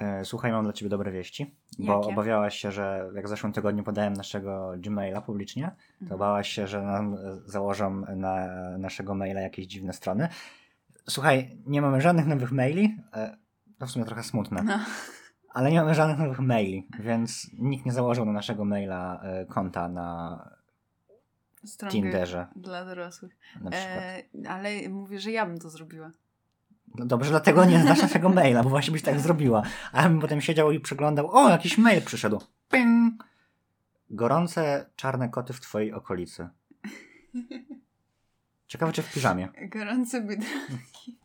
E, słuchaj, mam dla ciebie dobre wieści, bo Jakie? obawiałaś się, że jak w zeszłym tygodniu podałem naszego Gmaila publicznie, to Mhm. bałaś się, że nam założą na naszego maila jakieś dziwne strony. Słuchaj, nie mamy żadnych nowych maili, e, to w sumie trochę smutne, No. ale nie mamy żadnych nowych maili, więc nikt nie założył na naszego maila e, konta na Tinderze Dla dorosłych. na przykład. E, ale mówię, że ja bym to zrobiła. No dobrze, dlatego nie znasz naszego maila, bo właśnie byś tak zrobiła. A ja bym potem siedział i przeglądał, o, jakiś mail przyszedł. Ping! Gorące czarne koty w twojej okolicy. Ciekawe, czy w piżamie. Gorące biedronki.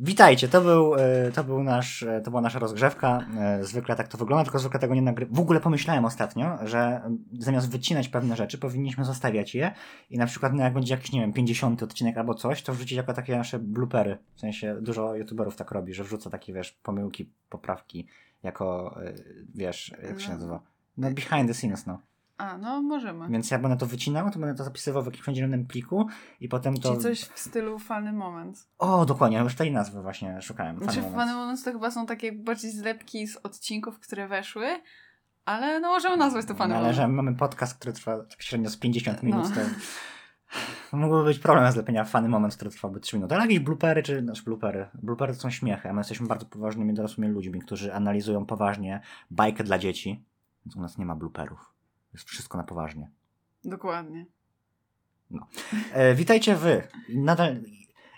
Witajcie, to był, e, to był nasz, e, to była nasza rozgrzewka. E, Zwykle tak to wygląda, tylko zwykle tego nie nagrywam. W ogóle pomyślałem ostatnio, że zamiast wycinać pewne rzeczy, powinniśmy zostawiać je i na przykład no, jak będzie jakiś, nie wiem, 50 odcinek albo coś, to wrzucić jako takie nasze bloopery. W sensie dużo youtuberów tak robi, że wrzuca takie, wiesz, pomyłki, poprawki jako, wiesz, jak się No. nazywa? No behind the scenes, no. A, no możemy. Więc ja będę to wycinał, to będę to zapisywał w jakimś oddzielnym pliku i potem to... Czyli coś w stylu Funny Moment. O, dokładnie, już tej nazwy właśnie szukałem. Znaczy Funny Funny Moments to chyba są takie bardziej zlepki z odcinków, które weszły, ale no możemy nazwać to Funny Ale Moment. że mamy podcast, który trwa tak średnio z 50 minut, No. to, mógłby być problem zlepienia fany moment, który trwałby 3 minuty. Ale jakieś bloopery, czy znaczy bloopery. Bloopery to są śmiechy, a my jesteśmy bardzo poważnymi, dorosłymi ludźmi, którzy analizują poważnie bajkę dla dzieci, więc u nas nie ma blooperów. Jest wszystko na poważnie. Dokładnie. E, witajcie wy. Nadal,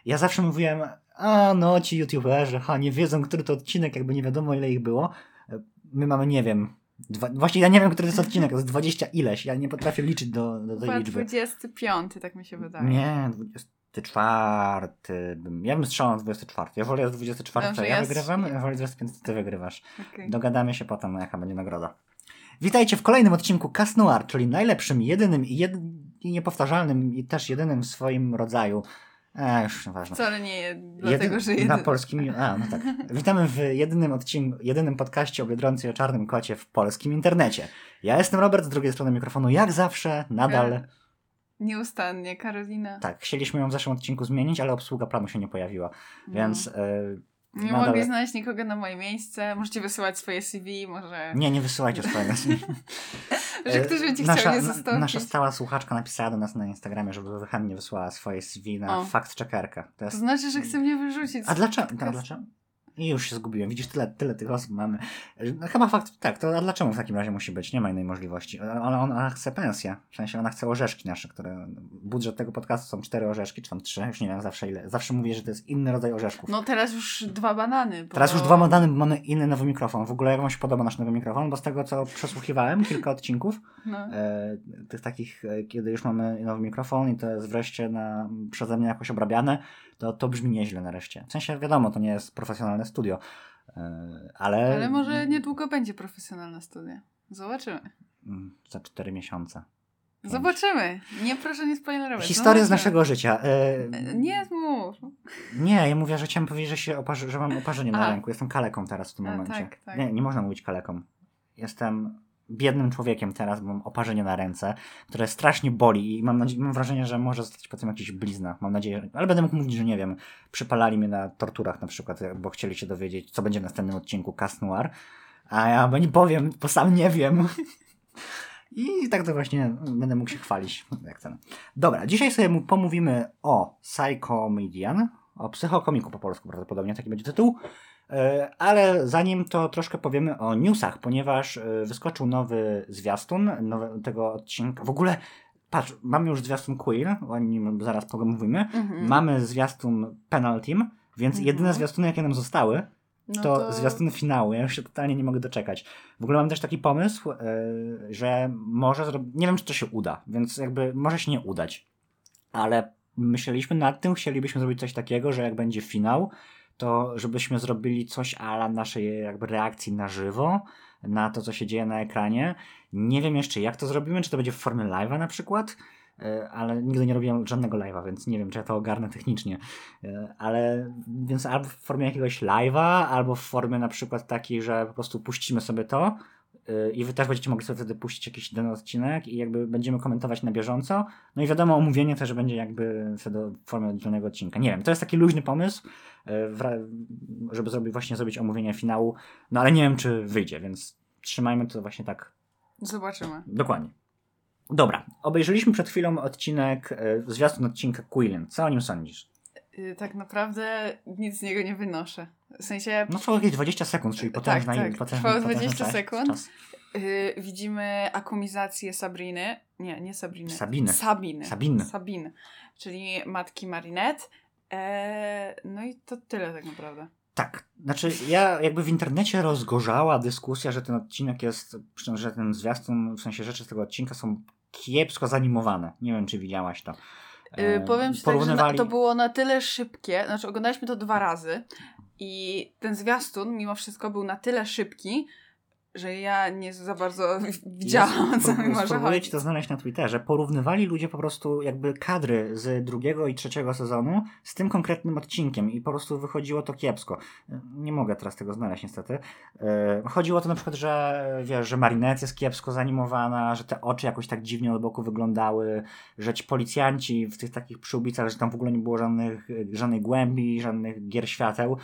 ja zawsze mówiłem, a no ci youtuberzy, ha, nie wiedzą, który to odcinek, jakby nie wiadomo ile ich było. E, My mamy, nie wiem, dwa, właśnie ja nie wiem, który to jest odcinek, to jest 20 ileś, ja nie potrafię liczyć do, do tej Chyba liczby. 25, tak mi się wydaje. Nie, 24. Bym, ja bym strzelał na 24. Ja wolę 24, Dobrze, ja ja wygrywam, ja wolę 25, ty wygrywasz. Okej. Dogadamy się potem, jaka będzie nagroda. Witajcie w kolejnym odcinku Cas Noir, czyli najlepszym, jedynym i, jed... i niepowtarzalnym i też jedynym w swoim rodzaju. E, już nieważne. Wcale nie dlatego, Jedy- że Na jeden... polskim. A, no tak. Witamy w jedynym odcinku, jedynym podcaście o Biedronce o czarnym kocie w polskim internecie. Ja jestem Robert, z drugiej strony mikrofonu, jak zawsze, nadal. Nieustannie, Karolina. Tak, chcieliśmy ją w zeszłym odcinku zmienić, ale obsługa planu się nie pojawiła, No. więc e, Nie nadal- mogli znaleźć nikogo na moje miejsce. Możecie wysyłać swoje CV, może... nie, nie wysyłajcie swojego. Że ktoś będzie nasza, chciał zastąpić. Nasza stała słuchaczka napisała do nas na Instagramie, żeby chętnie wysłała swoje CV na O. fakt checkerkę. To To jest... znaczy, że chce mnie wyrzucić. A dlaczego? A dlaczego? I już się zgubiłem. Widzisz, tyle, tyle tych osób mamy. No, chyba fakt, tak, to a dlaczego w takim razie musi być? Nie ma innej możliwości. Ona, ona chce pensję. W sensie ona chce orzeszki nasze, które. Budżet tego podcastu są cztery orzeszki, czy tam trzy, już nie wiem zawsze ile. Zawsze mówię, że to jest inny rodzaj orzeszków. No teraz już dwa banany. Bo... Teraz już dwa modany, bo mamy inny nowy mikrofon. W ogóle jak wam się podoba nasz nowy mikrofon, bo z tego co przesłuchiwałem, kilka odcinków, No. e, tych takich, e, kiedy już mamy nowy mikrofon i to jest wreszcie na, przeze mnie jakoś obrabiane, to to brzmi nieźle nareszcie. W sensie wiadomo, to nie jest profesjonalne studio, e, ale... Ale może niedługo będzie profesjonalne studia. Zobaczymy. Mm, Za cztery miesiące. Pięć. Zobaczymy. Nie proszę nie spoilerować. Historia z Zobaczymy. naszego życia. E, Nie mów. Nie, ja mówię, że chciałem powiedzieć, że, się oparzy, że mam oparzenie na ręku. Jestem kaleką teraz w tym A, momencie. tak, tak. Nie, nie można mówić kaleką. Jestem biednym człowiekiem teraz, bo mam oparzenie na ręce, które strasznie boli i mam, nadzie- mam wrażenie, że może zostać potem jakaś blizna. Mam nadzieję, ale będę mógł mówić, że nie wiem, przypalali mnie na torturach na przykład, bo chcieli się dowiedzieć, co będzie w następnym odcinku Cas Noir, a ja nie powiem, bo sam nie wiem. I tak to właśnie będę mógł się chwalić, jak ten. Dobra, dzisiaj sobie pomówimy o Psychomedian, o psychokomiku po polsku prawdopodobnie, taki będzie tytuł. E, Ale zanim to troszkę powiemy o newsach, ponieważ e, wyskoczył nowy zwiastun nowy, tego odcinka. W ogóle, patrz, mamy już zwiastun Queer, o nim zaraz pomówimy. Mhm. Mamy zwiastun Penal Team, więc Mhm. jedyne zwiastuny, jakie nam zostały, No to, zwiastuny finału. Ja już się totalnie nie mogę doczekać. W ogóle mam też taki pomysł, yy, że może zrobić. Nie wiem, czy to się uda, więc jakby może się nie udać. Ale myśleliśmy nad tym, chcielibyśmy zrobić coś takiego, że jak będzie finał, to żebyśmy zrobili coś ala naszej jakby reakcji na żywo, na to, co się dzieje na ekranie. Nie wiem jeszcze, jak to zrobimy, czy to będzie w formie live'a na przykład, e, ale nigdy nie robiłem żadnego live'a, więc nie wiem, czy ja to ogarnę technicznie. E, Ale więc albo w formie jakiegoś live'a, albo w formie na przykład takiej, że po prostu puścimy sobie to i wy też będziecie mogli sobie wtedy puścić jakiś jeden odcinek i jakby będziemy komentować na bieżąco. No i wiadomo, omówienie też będzie jakby wtedy w formie oddzielnego odcinka. Nie wiem, to jest taki luźny pomysł, wra- żeby zrobić, właśnie zrobić omówienie finału, no ale nie wiem, czy wyjdzie, więc trzymajmy to właśnie tak Zobaczymy. dokładnie. Dobra, obejrzeliśmy przed chwilą odcinek, y, zwiastun odcinka Quillen. Co o nim sądzisz? Y, Tak naprawdę nic z niego nie wynoszę. W sensie No trwało jakieś 20 sekund, czyli potężna tak, potężna, trwało potężny 20 czas- sekund. czas. y, widzimy akumizację Sabriny. Nie, nie Sabriny. Sabiny. Sabiny. Sabiny. Sabiny. Czyli matki Marinette. E, no i to tyle tak naprawdę. Tak, znaczy ja jakby w internecie rozgorzała dyskusja, że ten odcinek jest, że ten zwiastun, w sensie rzeczy z tego odcinka są kiepsko zanimowane. Nie wiem, czy widziałaś to. E, Y, powiem ci tak, że na, to było na tyle szybkie, znaczy oglądaliśmy to dwa razy i ten zwiastun mimo wszystko był na tyle szybki, że ja nie za bardzo widziałam co mi może chodzić. to znaleźć na Twitterze. Porównywali ludzie po prostu jakby kadry z drugiego i trzeciego sezonu z tym konkretnym odcinkiem i po prostu wychodziło to kiepsko. Nie mogę teraz tego znaleźć niestety. E, Chodziło o to na przykład, że wiesz, że Marinette jest kiepsko zanimowana, że te oczy jakoś tak dziwnie od boku wyglądały, że ci policjanci w tych takich przyłbicach, że tam w ogóle nie było żadnych, żadnej głębi, żadnych gier świateł.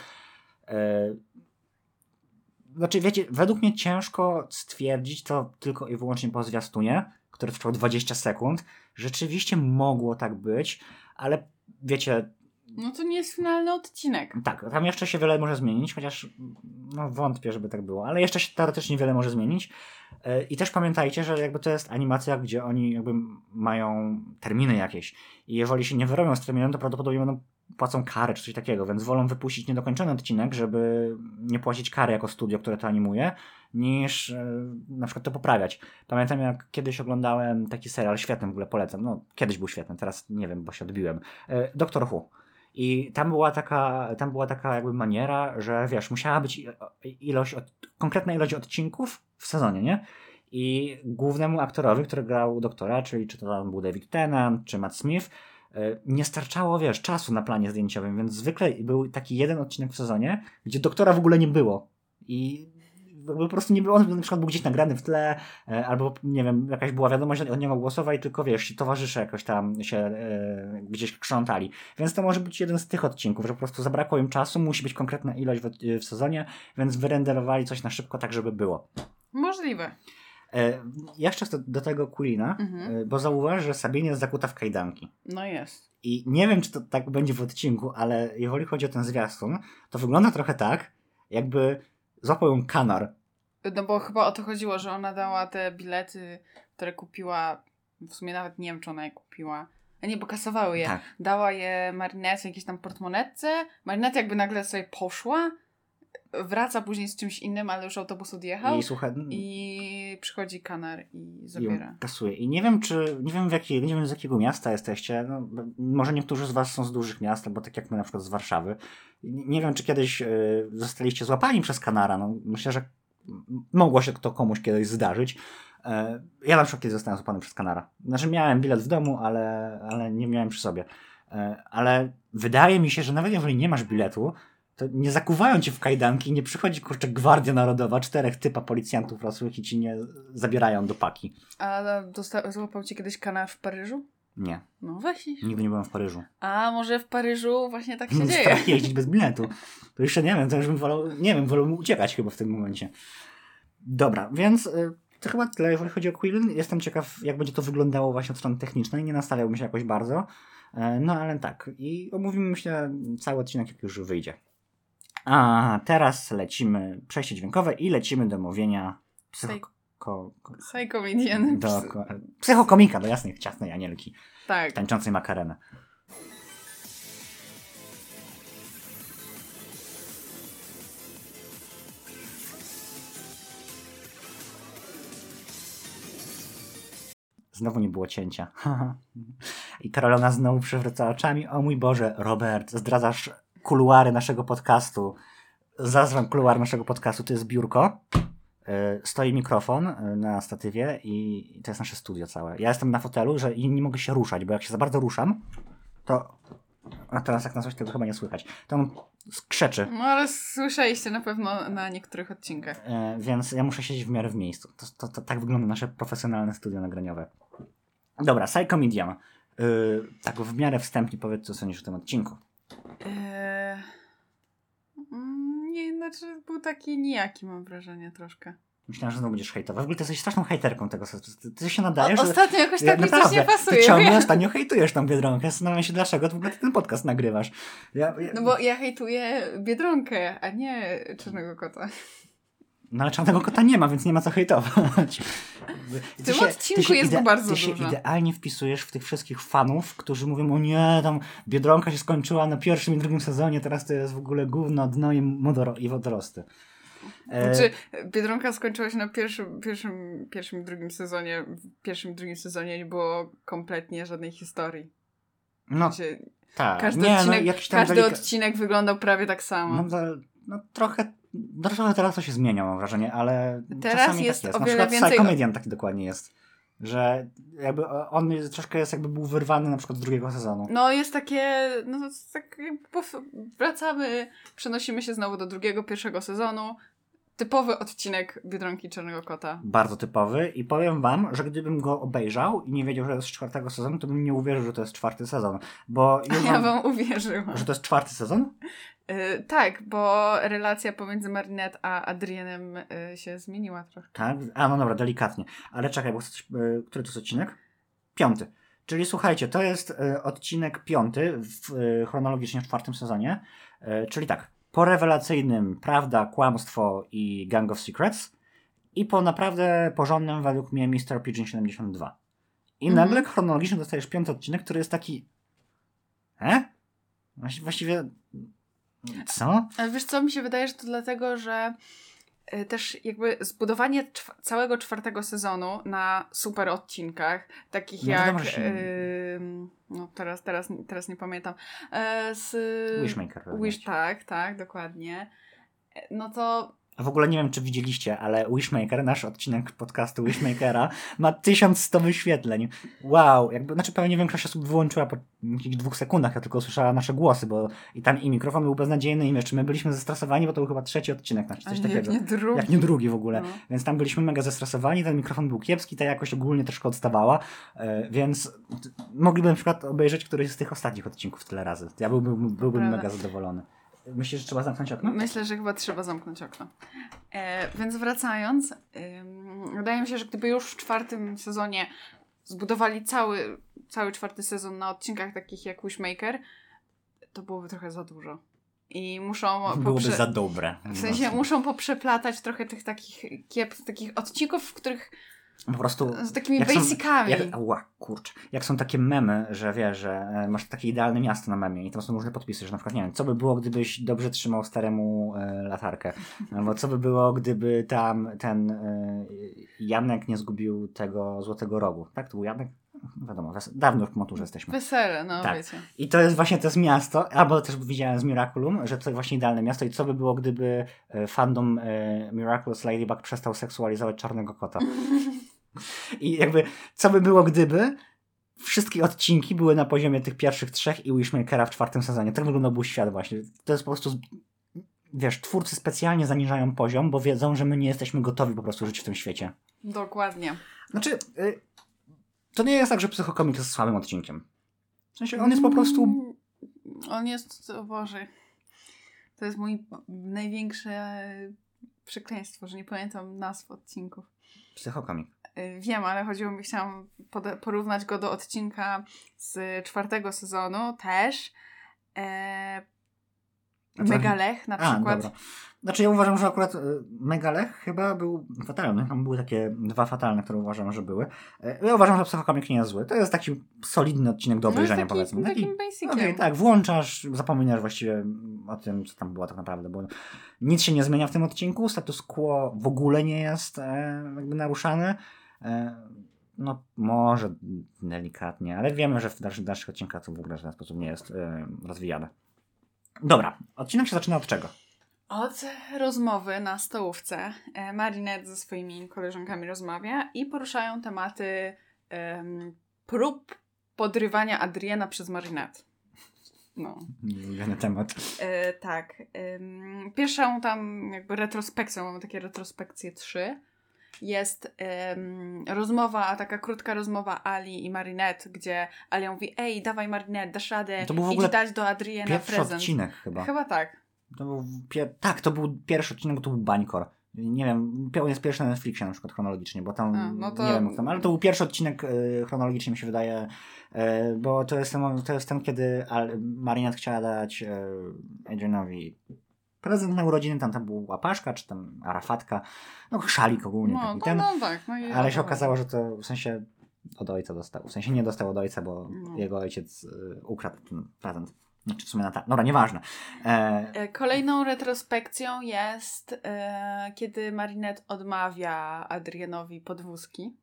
Znaczy, wiecie, według mnie ciężko stwierdzić to tylko i wyłącznie po zwiastunie, który trwał 20 sekund. Rzeczywiście mogło tak być, ale wiecie, No to nie jest finalny odcinek. tak, tam jeszcze się wiele może zmienić, chociaż no, wątpię, żeby tak było, ale jeszcze się teoretycznie wiele może zmienić. E, I też pamiętajcie, że jakby to jest animacja, gdzie oni jakby mają terminy jakieś. I jeżeli się nie wyrobią z terminem, to prawdopodobnie będą płacą karę czy coś takiego, więc wolą wypuścić niedokończony odcinek, żeby nie płacić kary jako studio, które to animuje, niż e, na przykład to poprawiać. Pamiętam jak kiedyś oglądałem taki serial, świetny w ogóle polecam, no kiedyś był świetny, teraz nie wiem, bo się odbiłem. E, Doctor Who. I tam była taka, tam była taka jakby maniera, że wiesz, musiała być ilość, od, konkretna ilość odcinków w sezonie, nie? I głównemu aktorowi, który grał doktora, czyli czy to tam był David Tennant, czy Matt Smith, e, nie starczało, wiesz, czasu na planie zdjęciowym, więc zwykle był taki jeden odcinek w sezonie, gdzie doktora w ogóle nie było. I po prostu nie było, on na przykład był gdzieś nagrany w tle, e, albo nie wiem, jakaś była wiadomość od niego głosowa i tylko wiesz, towarzysze jakoś tam się e, gdzieś krzątali. Więc to może być jeden z tych odcinków, że po prostu zabrakło im czasu, musi być konkretna ilość w, w sezonie, więc wyrenderowali coś na szybko tak, żeby było. Możliwe. E, jeszcze do, do tego Queena, Mhm. e, bo zauważ, że Sabine jest zakuta w kajdanki. No jest. I nie wiem, czy to tak będzie w odcinku, ale jeżeli chodzi o ten zwiastun, to wygląda trochę tak, jakby złapał ją kanar. No bo chyba o to chodziło, że ona dała te bilety, które kupiła, w sumie nawet nie wiem, czy ona je kupiła. A nie, bo kasowały je. Tak. Dała je Marinette w jakiejś tam portmonetce. Marinette jakby nagle sobie poszła, wraca później z czymś innym, ale już autobus odjechał I słuchaj, i przychodzi kanar i i zabiera. kasuje. I nie wiem, czy, nie wiem, w nie wiem z jakiego miasta jesteście. No, może niektórzy z was są z dużych miast, albo tak jak my na przykład z Warszawy. Nie, wiem, czy kiedyś e, zostaliście złapani przez kanara. No, myślę, że mogło się to komuś kiedyś zdarzyć. E, ja na przykład kiedyś zostałem złapany przez kanara. Znaczy miałem bilet w domu, ale, ale nie miałem przy sobie. E, ale wydaje mi się, że nawet jeżeli nie masz biletu, to nie zakuwają cię w kajdanki, nie przychodzi kurczę Gwardia Narodowa, czterech typa policjantów rosłych i ci nie zabierają do paki. A złapał cię kiedyś kanar w Paryżu? Nie, No weź. nigdy nie byłem w Paryżu. A może w Paryżu właśnie tak się dzieje. Strach jeździć bez biletu. To jeszcze nie wiem, to już bym wolał, nie wiem, wolał uciekać chyba w tym momencie. Dobra, więc y, to chyba tyle, jeżeli chodzi o Quillen. Jestem ciekaw, jak będzie to wyglądało właśnie od strony technicznej. Nie nastawiałbym się jakoś bardzo. E, No ale tak. I omówimy, myślę, cały odcinek, jak już wyjdzie. A teraz lecimy, przejście dźwiękowe i lecimy do mówienia psycho... Ko, ko, Psychomedian. do, ko, psychokomika, do jasnej, ciasnej anielki, Tak. tańczącej makarenę. Znowu nie było cięcia. I Karolina znowu przewraca oczami. O mój Boże, Robert, zdradzasz kuluary naszego podcastu. Zazwam kuluar naszego podcastu. To jest biurko. Y, Stoi mikrofon y, na statywie i to jest nasze studio całe. Ja jestem na fotelu że i nie mogę się ruszać, bo jak się za bardzo ruszam, to A teraz jak na coś tego chyba nie słychać. To on skrzeczy. No ale słyszeliście na pewno na niektórych odcinkach. E, więc ja muszę siedzieć w miarę w miejscu. To, to, to tak wygląda nasze profesjonalne studio nagraniowe. Dobra, Psycho Medium. Yy, tak w miarę wstępnie powiedz, co sądzisz o tym odcinku. Eee... znaczy był taki nijaki mam wrażenie troszkę. Myślałem, że znowu będziesz hejtował. W ogóle ty jesteś straszną hejterką tego. Ty, ty się nadajesz. O, ostatnio jakoś Ja- tak mi coś nie pasuje. Ty ciągle wiesz? ostatnio hejtujesz tą Biedronkę. Zastanawiam się, dlaczego ty w ogóle ten podcast nagrywasz. Ja, ja, No bo ja hejtuję Biedronkę, a nie Czarnego Kota. No ale czarnego kota nie ma, więc nie ma co hejtować. W tym odcinku jest go bardzo Ty się dużo. idealnie wpisujesz w tych wszystkich fanów, którzy mówią, o nie, tam Biedronka się skończyła na pierwszym i drugim sezonie, teraz to jest w ogóle gówno, dno i, modoro, i wodorosty. E, Znaczy, Biedronka skończyła się na pierwszym, pierwszym, pierwszym i drugim sezonie. W pierwszym i drugim sezonie nie było kompletnie żadnej historii. no sensie, tak, każdy nie, odcinek, no, jakiś tam każdy delika- odcinek wyglądał prawie tak samo. No, to, no trochę, no, trochę teraz to się zmienia, mam wrażenie, ale Teraz czasami jest tak jest. o Na wiele przykład więcej- Psychomedian taki dokładnie jest. Że jakby on troszkę jest jakby był wyrwany na przykład z drugiego sezonu. No jest takie, no tak wracamy, przenosimy się znowu do drugiego, pierwszego sezonu. Typowy odcinek Biedronki Czarnego Kota. Bardzo typowy i powiem wam, że gdybym go obejrzał i nie wiedział, że jest z czwartego sezonu, to bym nie uwierzył, że to jest czwarty sezon. Bo już Ja wam, uwierzyłam. że to jest czwarty sezon? Y, tak, bo relacja pomiędzy Marinette a Adrienem y, się zmieniła trochę. Tak? A no dobra, delikatnie. Ale czekaj, bo coś, y, który to jest odcinek? Piąty. Czyli słuchajcie, to jest y, odcinek piąty w, y, chronologicznie w czwartym sezonie. Y, czyli tak, po rewelacyjnym Prawda, Kłamstwo i Gang of Secrets i po naprawdę porządnym według mnie Mr. Pigeon 72. I Mhm. nagle chronologicznie dostajesz piąty odcinek, który jest taki... E? Właści- Właściwie... Co? Ale wiesz co, mi się wydaje, że to dlatego, że też jakby zbudowanie czw- całego czwartego sezonu na super odcinkach, takich No jak... ym, no teraz, teraz, teraz nie pamiętam. E, z, Wishmaker. Wish, tak, tak, dokładnie. E, No to w ogóle nie wiem, czy widzieliście, ale Wishmaker, nasz odcinek podcastu Wishmakera, ma 1100 wyświetleń. Wow, jakby, znaczy pewnie większość osób wyłączyła po jakichś dwóch sekundach, ja tylko usłyszała nasze głosy, bo i tam i mikrofon był beznadziejny, i jeszcze my byliśmy zestresowani, bo to był chyba trzeci odcinek nasz, a coś nie, takiego. nie drugi. Jak nie drugi w ogóle. No. Więc tam byliśmy mega zestresowani, ten mikrofon był kiepski, ta jakość ogólnie troszkę odstawała, e, więc mogliby na przykład obejrzeć któryś z tych ostatnich odcinków tyle razy. Ja byłbym, byłbym Prawda. mega zadowolony. Myślisz, że trzeba zamknąć okno? Myślę, że chyba trzeba zamknąć okno. E, więc wracając, ym, wydaje mi się, że gdyby już w czwartym sezonie zbudowali cały, cały czwarty sezon na odcinkach takich jak Wishmaker, to byłoby trochę za dużo. I muszą Byłoby poprze- za dobre. w sensie muszą poprzeplatać trochę tych takich kiep, takich odcinków, w których Po prostu z takimi Jak są- basicami. Jak, ła, kurczę. Jak są takie memy, że wiesz, że e, masz takie idealne miasto na memie i tam są różne podpisy, że na przykład, nie wiem, co by było, gdybyś dobrze trzymał staremu e, latarkę? Albo co by było, gdyby tam ten e, Janek nie zgubił tego złotego rogu? Tak? To był Janek? No Wiadomo, dawno w maturze jesteśmy. Wesele, no Tak. wiecie. I to jest właśnie to jest miasto, albo też widziałem z Miraculum, że to właśnie idealne miasto i co by było, gdyby e, fandom e, Miraculous Ladybug przestał seksualizować czarnego kota. I jakby, co by było, gdyby wszystkie odcinki były na poziomie tych pierwszych trzech i Wishmakera w czwartym sezonie. Tak wyglądałby świat właśnie. To jest po prostu, z- wiesz, twórcy specjalnie zaniżają poziom, bo wiedzą, że my nie jesteśmy gotowi po prostu żyć w tym świecie. Dokładnie. Znaczy, y, to nie jest tak, że Psychokomik jest słabym odcinkiem. W sensie, on jest po prostu... Mm, On jest, o Boże, to jest mój największe przekleństwo, że nie pamiętam nazw odcinków. Psychokomik. Y, Wiem, ale chodziło mi, chciałam porównać go do odcinka z czwartego sezonu też. E, Megalech na A, przykład. dobra. Znaczy ja uważam, że akurat y, Megalech chyba był fatalny. Tam były takie dwa fatalne, które uważam, że były. Y, Ja uważam, że Psychokomik nie jest zły. To jest taki solidny odcinek do No, obejrzenia, taki, powiedzmy. Taki, takim basiciem. Okej, tak, włączasz, zapominasz właściwie o tym, co tam było tak naprawdę, bo nic się nie zmienia w tym odcinku, status quo w ogóle nie jest e, jakby naruszany. E, no, może delikatnie, ale wiemy, że w dalszych, dalszych odcinkach to w ogóle w ten sposób nie jest e, rozwijane. Dobra, odcinek się zaczyna od czego? Od rozmowy na stołówce e, Marinette ze swoimi koleżankami rozmawia i poruszają tematy em, prób podrywania Adriana przez Marinette. No. Ulubiony temat. E, tak. Ym, pierwszą tam jakby retrospekcją, mamy takie retrospekcje trzy, jest ym, rozmowa, taka krótka rozmowa Ali i Marinette, gdzie Alia mówi, ej, dawaj Marinette, dasz radę, To był w idź ogóle dać do Adriana Pierwszy prezent. odcinek chyba. Chyba tak. To był pier... Tak, to był pierwszy odcinek, bo to był Bańkor. Nie wiem, on jest pierwszy na Netflixie na przykład chronologicznie, bo tam, A, no to- nie wiem tam, ale to był pierwszy odcinek y, chronologicznie mi się wydaje, y, bo to jest, ten, to jest ten, kiedy Al- Marinette chciała dać y, Adrianowi prezent na urodziny, tam, tam był łapaszka, czy tam arafatka, no szalik ogólnie No, taki no, ten, no tak. No i ale się okazało, że to w sensie od ojca dostał, w sensie nie dostał od ojca, bo No. jego ojciec y, ukradł ten prezent. Znaczy w sumie na tak, dobra, nieważne. E, E, Kolejną retrospekcją jest, e, kiedy Marinette odmawia Adrianowi podwózki.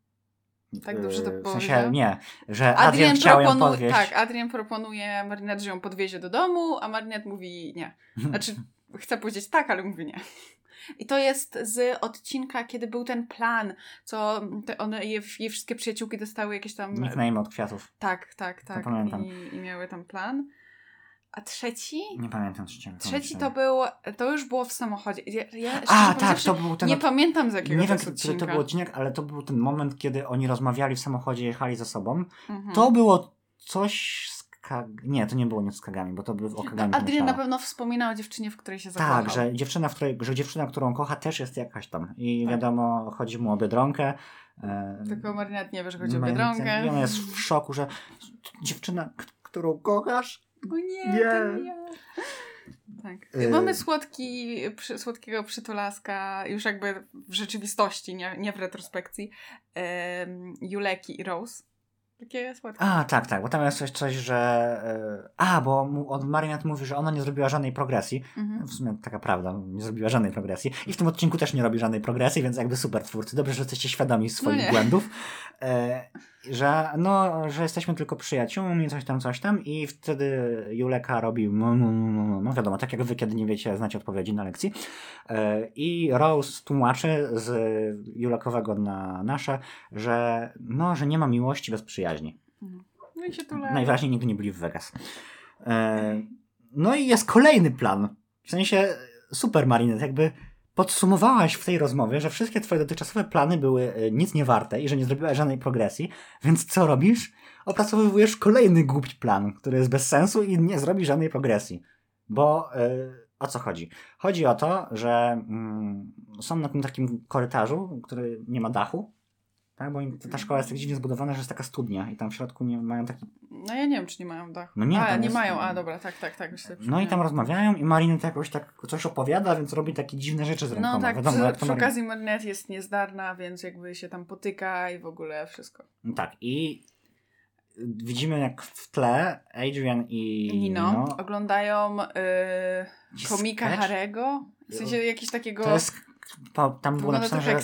Tak dobrze to Yy, W sensie nie, że Adrian, chciał ją podwieźć. Tak, Adrian proponuje Marinette, że ją podwiezie do domu, a Marinette mówi nie. Znaczy, chce powiedzieć tak, ale mówi nie. I to jest z odcinka, kiedy był ten plan, co te one, jej, jej wszystkie przyjaciółki dostały jakieś tam... Nickname od kwiatów. Tak, tak, tak. pamiętam. I, I miały tam plan. A trzeci? Nie pamiętam trzeciego. Trzeci to był, to już było w samochodzie. Ja, ja A, tak, to był ten. Nie pamiętam z jakiego nie wiem, który to był odcinek, ale to był ten moment, kiedy oni rozmawiali w samochodzie, jechali ze sobą. Mhm. To było coś Kag... Nie, to nie było nic z Kagami, bo to by o Kagami Adrian na pewno wspominał o dziewczynie, w której się zakochał. Tak, że dziewczyna, w której, że dziewczyna, którą kocha, też jest jakaś tam. I Tak. wiadomo, chodzi mu o Biedronkę. e, Tylko Marinette nie wie, że chodzi o Biedronkę. I ona jest w szoku, że dziewczyna, którą kochasz, O nie, Nie. nie ja. Tak. Y- Mamy słodki, przy, słodkiego przytulaska, już jakby w rzeczywistości, nie, nie w retrospekcji, Juleki i Rose. Takie słodkie. A, tak, tak, bo tam jest coś, coś że... e, A, bo od Marinette mówi, że ona nie zrobiła żadnej progresji. Mhm. W sumie taka prawda, nie zrobiła żadnej progresji. I w tym odcinku też nie robi żadnej progresji, więc jakby super twórcy. Dobrze, że jesteście świadomi swoich No błędów. E, że no, że jesteśmy tylko przyjaciółmi, coś tam, coś tam. I wtedy Juleka robi no, no, no, wiadomo, tak jak wy, kiedy nie wiecie, znacie odpowiedzi na lekcji. E, I Rose tłumaczy z Julekowego na nasze, że no, że nie ma miłości bez przyjaźni. No i się tulają. Najwyraźniej nigdy nie byli w Vegas. E, no i jest kolejny plan. W sensie super Marinette, jakby podsumowałaś w tej rozmowie, że wszystkie twoje dotychczasowe plany były e, nic nie warte i że nie zrobiłaś żadnej progresji, więc co robisz? Opracowujesz kolejny głupi plan, który jest bez sensu i nie zrobi żadnej progresji. Bo e, o co chodzi? Chodzi o to, że mm, są na tym takim korytarzu, który nie ma dachu, tak? bo ta szkoła jest tak dziwnie zbudowana, że jest taka studnia i tam w środku nie mają taki No ja nie wiem, czy nie mają dachu. No nie, A, nie jest- mają, a dobra, tak, tak, tak. Sobie No i tam rozmawiają i Marinette jakoś tak coś opowiada, więc robi takie dziwne rzeczy z rękoma. No tak, Wiadomo, przy, przy Marin- okazji Marinette jest niezdarna, więc jakby się tam potyka i w ogóle wszystko. No Tak, i widzimy jak w tle Adrian i Nino, Nino oglądają y, Jakiś komika sketch? Harego. W sensie jakiś takiego... To jest, tam było napisane, że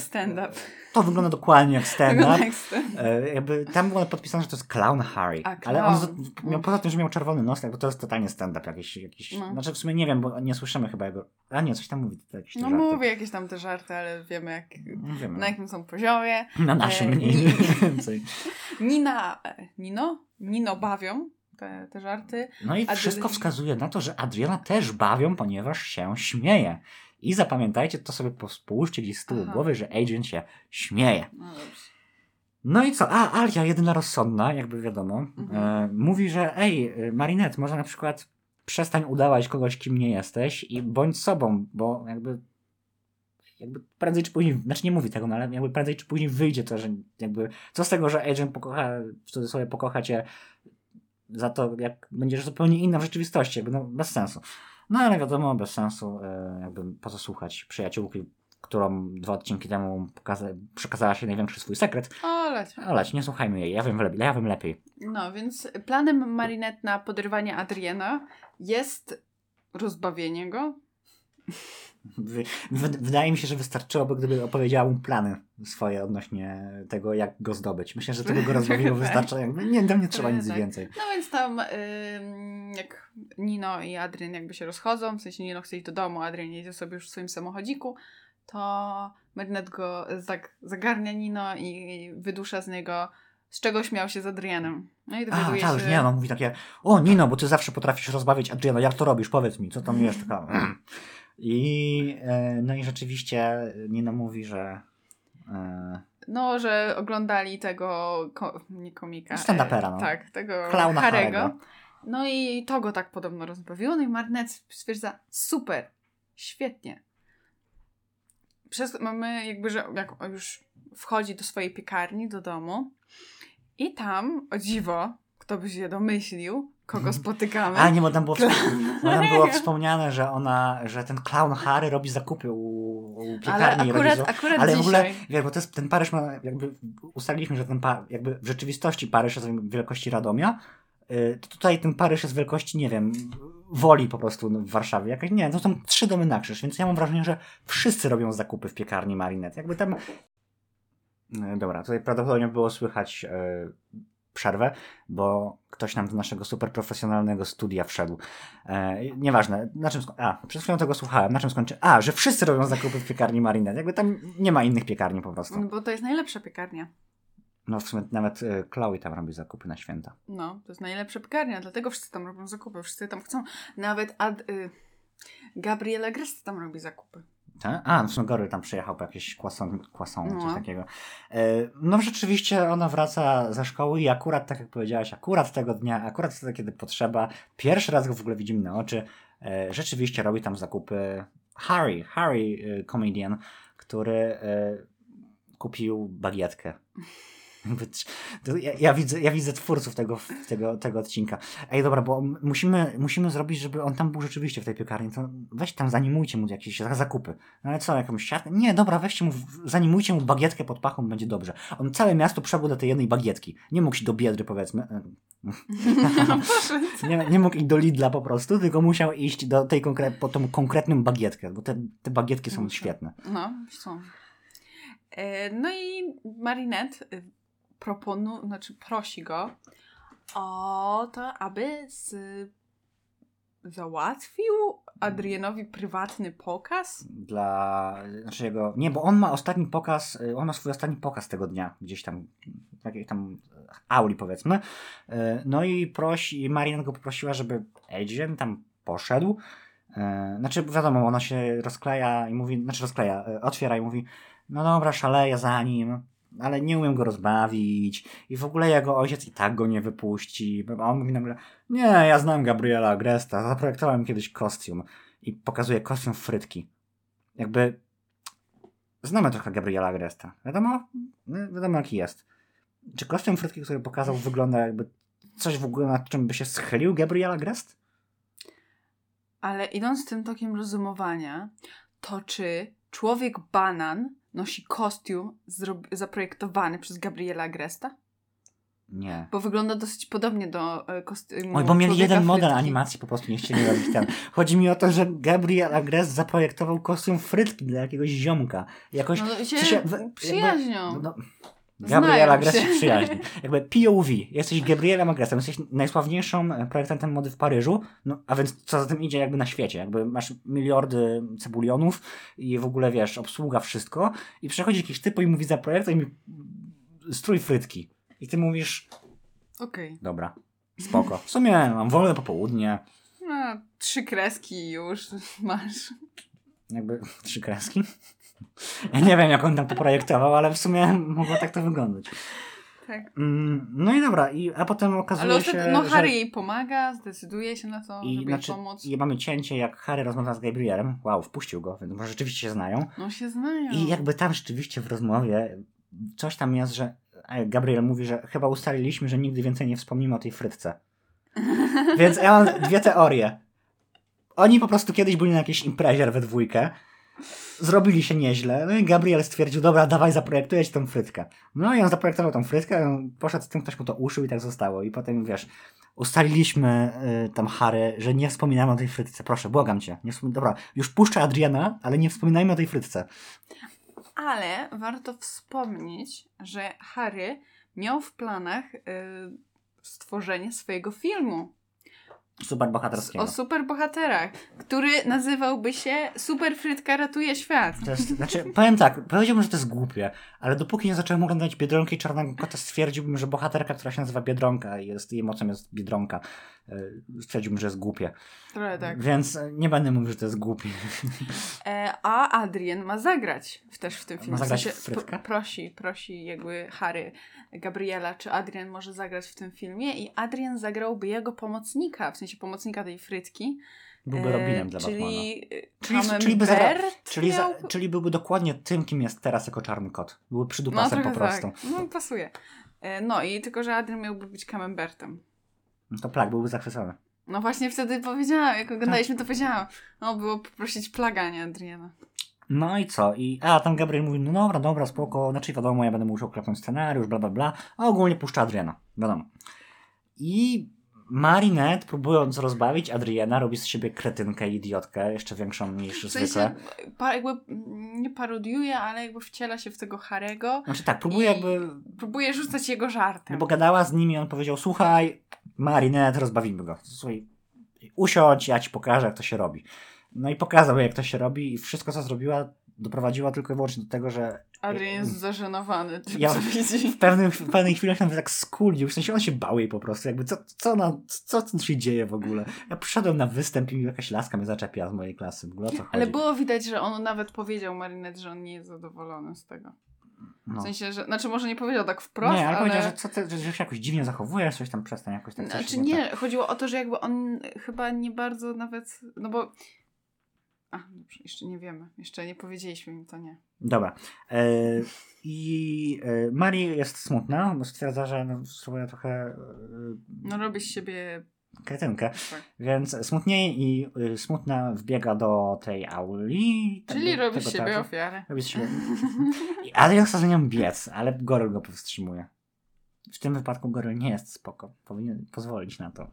to wygląda dokładnie jak stand-up. stand E, jakby tam było podpisane, że to jest Clown Harry. A, Ale on clown. miał, poza tym, że miał czerwony nos, jakby to jest totalnie stand-up jakiś. jakiś No. Znaczy w sumie nie wiem, bo nie słyszymy chyba jego. A nie, coś tam mówi. Jakieś No żarty. mówię jakieś tam te żarty, ale wiemy jak, No, wiemy, na jakim są poziomie. Na naszym e, mniej więcej. Nina, e, Nino? Nino bawią te, te żarty. No i Adrian- wszystko wskazuje na to, że Adriana też bawią, ponieważ się śmieje. I zapamiętajcie, to sobie połóżcie gdzieś z tyłu Aha. głowy, że Adrian się śmieje. No. No i co? A, Alia, jedyna rozsądna, jakby wiadomo, Mhm. e, mówi, że ej, Marinette, może na przykład przestań udawać kogoś, kim nie jesteś i bądź sobą, bo jakby jakby prędzej czy później, znaczy nie mówi tego, no ale jakby prędzej czy później wyjdzie to, że jakby, co z tego, że Adrian pokocha, w cudzysłowie pokocha cię za to, jak będziesz zupełnie inna w rzeczywistości, jakby no bez sensu. No ale wiadomo, bez sensu, e, jakby po co słuchać przyjaciółki, którą dwa odcinki temu pokaza- przekazała się największy swój sekret, O, leć. ale nie słuchajmy jej, ja wiem lepiej. Ja wiem lepiej. No, więc planem Marinette na poderwanie Adriana jest rozbawienie go. Wy, wy, wydaje mi się, że wystarczyłoby, gdyby opowiedziała mu plany swoje odnośnie tego, jak go zdobyć. Myślę, że by go rozbawiło Tak. wystarcza. Jakby, nie, tam nie trzeba nic Tak. więcej. No więc tam jak Nino i Adrian jakby się rozchodzą, w sensie Nino chce iść do domu, Adrian jedzie sobie już w swoim samochodziku, to Marinette go zag zagarnia Nino i wydusza z niego z czego śmiał się z Adrianem. No i A, dowiaduje tak, się... już nie, no mówi takie, o Nino, bo ty zawsze potrafisz rozbawić Adriana, jak to robisz, powiedz mi, co tam jest, taka... I, e, no i rzeczywiście Nino mówi, że... E, No, że oglądali tego, ko- nie komika. Stand-upera, e, no. Tak, tego Klauna Harego. Harego. No i to go tak podobno rozbawiło. No i Marnet stwierdza, super, świetnie. Przez, mamy jakby, że jak już wchodzi do swojej piekarni, do domu i tam, o dziwo, kto by się domyślił, kogo spotykamy. A nie, bo tam było, bo tam było wspomniane, że ona, że ten clown Harry robi zakupy u, u Ale piekarni akurat, rodziców. akurat Ale w ogóle, dzisiaj. wiesz, bo to jest, ten Paryż ma, jakby ustaliliśmy, że ten pa, jakby w rzeczywistości Paryż jest wielkości Radomia, y, to tutaj ten Paryż jest wielkości, nie wiem, woli po prostu w Warszawie. Jakaś, nie, to są trzy domy na krzyż, więc ja mam wrażenie, że wszyscy robią zakupy w piekarni Marinette. Jakby tam... Y, Dobra, tutaj prawdopodobnie było słychać y, przerwę, bo ktoś nam do naszego super profesjonalnego studia wszedł. E, nieważne, na czym A, przed chwilą tego słuchałem, na czym skończy? A, że wszyscy robią zakupy w piekarni Marinette. Jakby tam nie ma innych piekarni po prostu. No bo to jest najlepsza piekarnia. No w sumie nawet y, Chloe tam robi zakupy na święta. No, to jest najlepsza piekarnia, dlatego wszyscy tam robią zakupy, wszyscy tam chcą. Nawet Ad, y, Gabriela Grest tam robi zakupy. Tak? A, no w sumie Gory tam przyjechał po jakieś kłasą, kłasą No. coś takiego. E, no rzeczywiście ona wraca ze szkoły i akurat, tak jak powiedziałaś, akurat tego dnia, akurat wtedy, kiedy potrzeba, pierwszy raz go w ogóle widzimy na oczy, e, rzeczywiście robi tam zakupy Harry, Harry e, comedian, który kupił bagietkę. Ja, ja, widzę, ja widzę twórców tego, tego, tego odcinka. Ej, dobra, bo musimy, musimy zrobić, żeby on tam był rzeczywiście w tej piekarni. To weź tam, zanimujcie mu jakieś za- zakupy. No ale co, jakąś siatkę? Nie, dobra, weźcie mu, zanimujcie mu bagietkę pod pachą, będzie dobrze. On całe miasto przebył do tej jednej bagietki. Nie mógł iść do Biedry, powiedzmy. E, No. Nie, nie mógł iść do Lidla po prostu, tylko musiał iść do tej konkre- po tą konkretną bagietkę, bo te, te bagietki są Muszę. świetne. No, są. E, no i Marinette proponu, znaczy prosi go o to, aby z, załatwił Adrianowi prywatny pokaz. dla znaczy jego, nie, bo on ma ostatni pokaz, y, on ma swój ostatni pokaz tego dnia, gdzieś tam, w jakiejś tam auli powiedzmy, Y, no i prosi, Marian go poprosiła, żeby Adrian tam poszedł, Y, znaczy wiadomo, ona się rozkleja i mówi, znaczy rozkleja, otwiera i mówi, no dobra, szaleję za nim, ale nie umiem go rozbawić i w ogóle jego ojciec i tak go nie wypuści, a on mówi nagle, nie, ja znam Gabriela Agresta, zaprojektowałem kiedyś kostium i pokazuje kostium frytki. Jakby znamy trochę Gabriela Agresta. Wiadomo, no, wiadomo jaki jest. Czy kostium frytki, który pokazał, wygląda jakby coś w ogóle nad czym by się schylił Gabriel Agrest? Ale idąc tym tokiem rozumowania, to czy człowiek banan nosi kostium zaprojektowany przez Gabriela Agresta? Nie. Bo wygląda dosyć podobnie do e, kostiumu Oj, bo mieli jeden model frytki. animacji, po prostu nie chcieli robić ten. Chodzi mi o to, że Gabriel Agrest zaprojektował kostium frytki dla jakiegoś ziomka. Jakoś No to się w jakby- przyjaźnią. No, Agrest się. się przyjaźni. Jakby POV. Jesteś Gabrielem Agrestem, jesteś najsławniejszą projektantem mody w Paryżu, no a więc co za tym idzie jakby na świecie. Jakby masz miliardy cebulionów i w ogóle wiesz, obsługa wszystko i przychodzi jakiś typ i mówi za projektuj mi strój frytki. I ty mówisz, Okej. dobra, spoko. W sumie mam wolne popołudnie, No, trzy kreski i już masz. jakby trzy kreski. Ja nie wiem, jak on tam to projektował, ale w sumie mogło tak to wyglądać. Tak. Mm, No i dobra, i, a potem okazuje Ale się, no że... Harry jej pomaga, zdecyduje się na to, I żeby znaczy, jej pomóc. i mamy cięcie, jak Harry rozmawia z Gabrielem. Wow, wpuścił go, więc może rzeczywiście się znają. No się znają. I jakby tam rzeczywiście w rozmowie coś tam jest, że e, Gabriel mówi, że chyba ustaliliśmy, że nigdy więcej nie wspomnimy o tej frytce. Więc ja mam dwie teorie. Oni po prostu kiedyś byli na jakiejś imprezie we dwójkę, zrobili się nieźle, no i Gabriel stwierdził, dobra, dawaj, zaprojektuję ci tą frytkę. No i on zaprojektował tą frytkę, poszedł z tym, ktoś mu to uszył i tak zostało. I potem, wiesz, ustaliliśmy y, tam Harry, że nie wspominamy o tej frytce. Proszę, błagam cię. Nie dobra, już puszczę Adriana, ale nie wspominajmy o tej frytce. Ale warto wspomnieć, że Harry miał w planach y, stworzenie swojego filmu. Super bohaterskiego. O superbohaterach, który nazywałby się Super Frytka ratuje świat. To jest, znaczy, powiem tak, powiedziałbym, że to jest głupie, ale dopóki nie zacząłem oglądać Biedronki i Czarnego Kota, stwierdziłbym, że bohaterka, która się nazywa Biedronka i jest, jej mocą jest Biedronka, yy, stwierdziłbym, że jest głupie. Trochę tak. Więc e, nie będę mówił, że to jest głupie. E, a Adrien ma zagrać w, też w tym filmie. Ma zagrać w sensie, Frytkę? prosi, prosi jakby Harry Gabriela, czy Adrien może zagrać w tym filmie i Adrien zagrałby jego pomocnika, w sensie pomocnika tej Frytki. Byłby E, Robinem dla Batmana. czyli, Czyli, czyli, by zagra, czyli, za, czyli byłby dokładnie tym, kim jest teraz jako czarny kot. Byłby No przydupasem po trochę prostu. tak. No pasuje. E, no i tylko, że Adrien miałby być Camembertem. No To plak byłby zachwycony. No właśnie wtedy powiedziałam, jak oglądaliśmy, Tak. to powiedziałam. No było poprosić plaga, nie Adriana. No i co? I, a tam Gabriel mówi, no dobra, dobra, spoko, znaczy wiadomo, ja będę musiał klepnąć scenariusz, bla, bla, bla, a ogólnie puszcza Adriana, wiadomo. I Marinette, próbując rozbawić Adriana, robi z siebie kretynkę i idiotkę, jeszcze większą niż W zwykle. sensie, pa, jakby mm, nie parodiuje, ale jakby wciela się w tego Harego. Znaczy tak, próbuje jakby, Próbuje rzucać jego żartem. no bo gadała z nimi, on powiedział, słuchaj, Marinette, rozbawimy go. Słuchaj, usiądź, ja ci pokażę, jak to się robi. No i pokazał, jak to się robi i wszystko, co zrobiła, doprowadziło tylko i wyłącznie do tego, że Adrian jest zażenowany tym, Ja- co widzi. w pewnych, w pewnej chwili się nawet tak skulił, w sensie on się bał jej po prostu, jakby co, co, ona, co tu się dzieje w ogóle. Ja przyszedłem na występ i jakaś laska mnie zaczepiła z mojej klasy, w ogóle co chodzi. Ale było widać, że on nawet powiedział Marinette, że on nie jest zadowolony z tego. no. W sensie, że. Znaczy, może nie powiedział tak wprost, Nie, ale, ale. powiedział, że, co ty, że, że się jakoś dziwnie zachowujesz, coś tam przestań jakoś tak. Znaczy tak. nie, chodziło o to, że jakby on chyba nie bardzo nawet. No bo. A, dobrze, jeszcze nie wiemy. Jeszcze nie powiedzieliśmy im to nie. Dobra. E, I e, Marii jest smutna, bo stwierdza, że no, spróbuje trochę e, No robi z siebie. kretynkę, Tak. więc smutnieje i e, smutna wbiega do tej auli. Czyli tego- robi z siebie teatru. ofiarę. Robi z siebie. I Adrian chce za nią biec, ale Goryl go powstrzymuje. W tym wypadku Goryl nie jest spoko. Powinien pozwolić na to.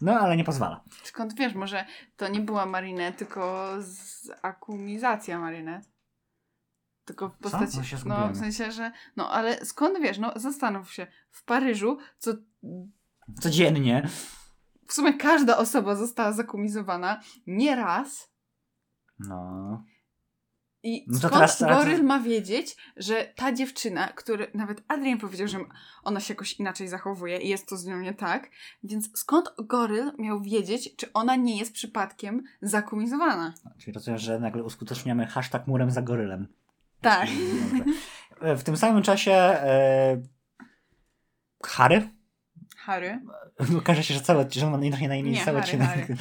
No, ale nie pozwala. Skąd wiesz, może to nie była Marinette, tylko z akumizacja Marinette? Tylko w postaci. No się no, w sensie, że. No, ale skąd wiesz? No, zastanów się. W Paryżu, co Codziennie. w sumie każda osoba została zakumizowana nie raz. No. I No skąd teraz- to- Goryl ma wiedzieć, że ta dziewczyna, który nawet Adrian powiedział, że ona się jakoś inaczej zachowuje i jest to z nią nie tak, więc skąd Goryl miał wiedzieć, czy ona nie jest przypadkiem zakumizowana? Czyli rozumiem, że nagle uskuteczniamy hashtag murem za gorylem. Tak. Dobrze. E, W tym samym czasie e, Harry Harry okaże się, że cały on ma na imię Nie, cały Harry, odcinek. Harry.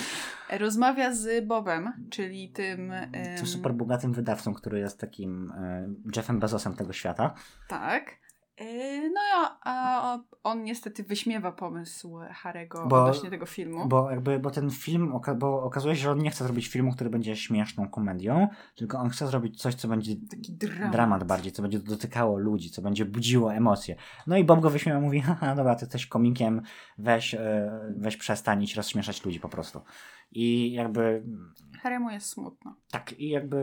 rozmawia z Bobem, czyli tym... Tym em, super bogatym wydawcą, który jest takim e, Jeffem Bezosem tego świata. Tak. E, No a, on niestety wyśmiewa pomysł Harego Bo- odnośnie tego filmu. Bo jakby, bo ten film, bo okazuje się, że on nie chce zrobić filmu, który będzie śmieszną komedią, tylko on chce zrobić coś, co będzie Taki dramat. dramat bardziej, co będzie dotykało ludzi, co będzie budziło emocje. No i Bob go wyśmiewa, mówi, haha, dobra, ty jesteś komikiem, weź, e, weź przestań iść rozśmieszać ludzi po prostu. I jakby, Haremu jest smutno. tak, i jakby,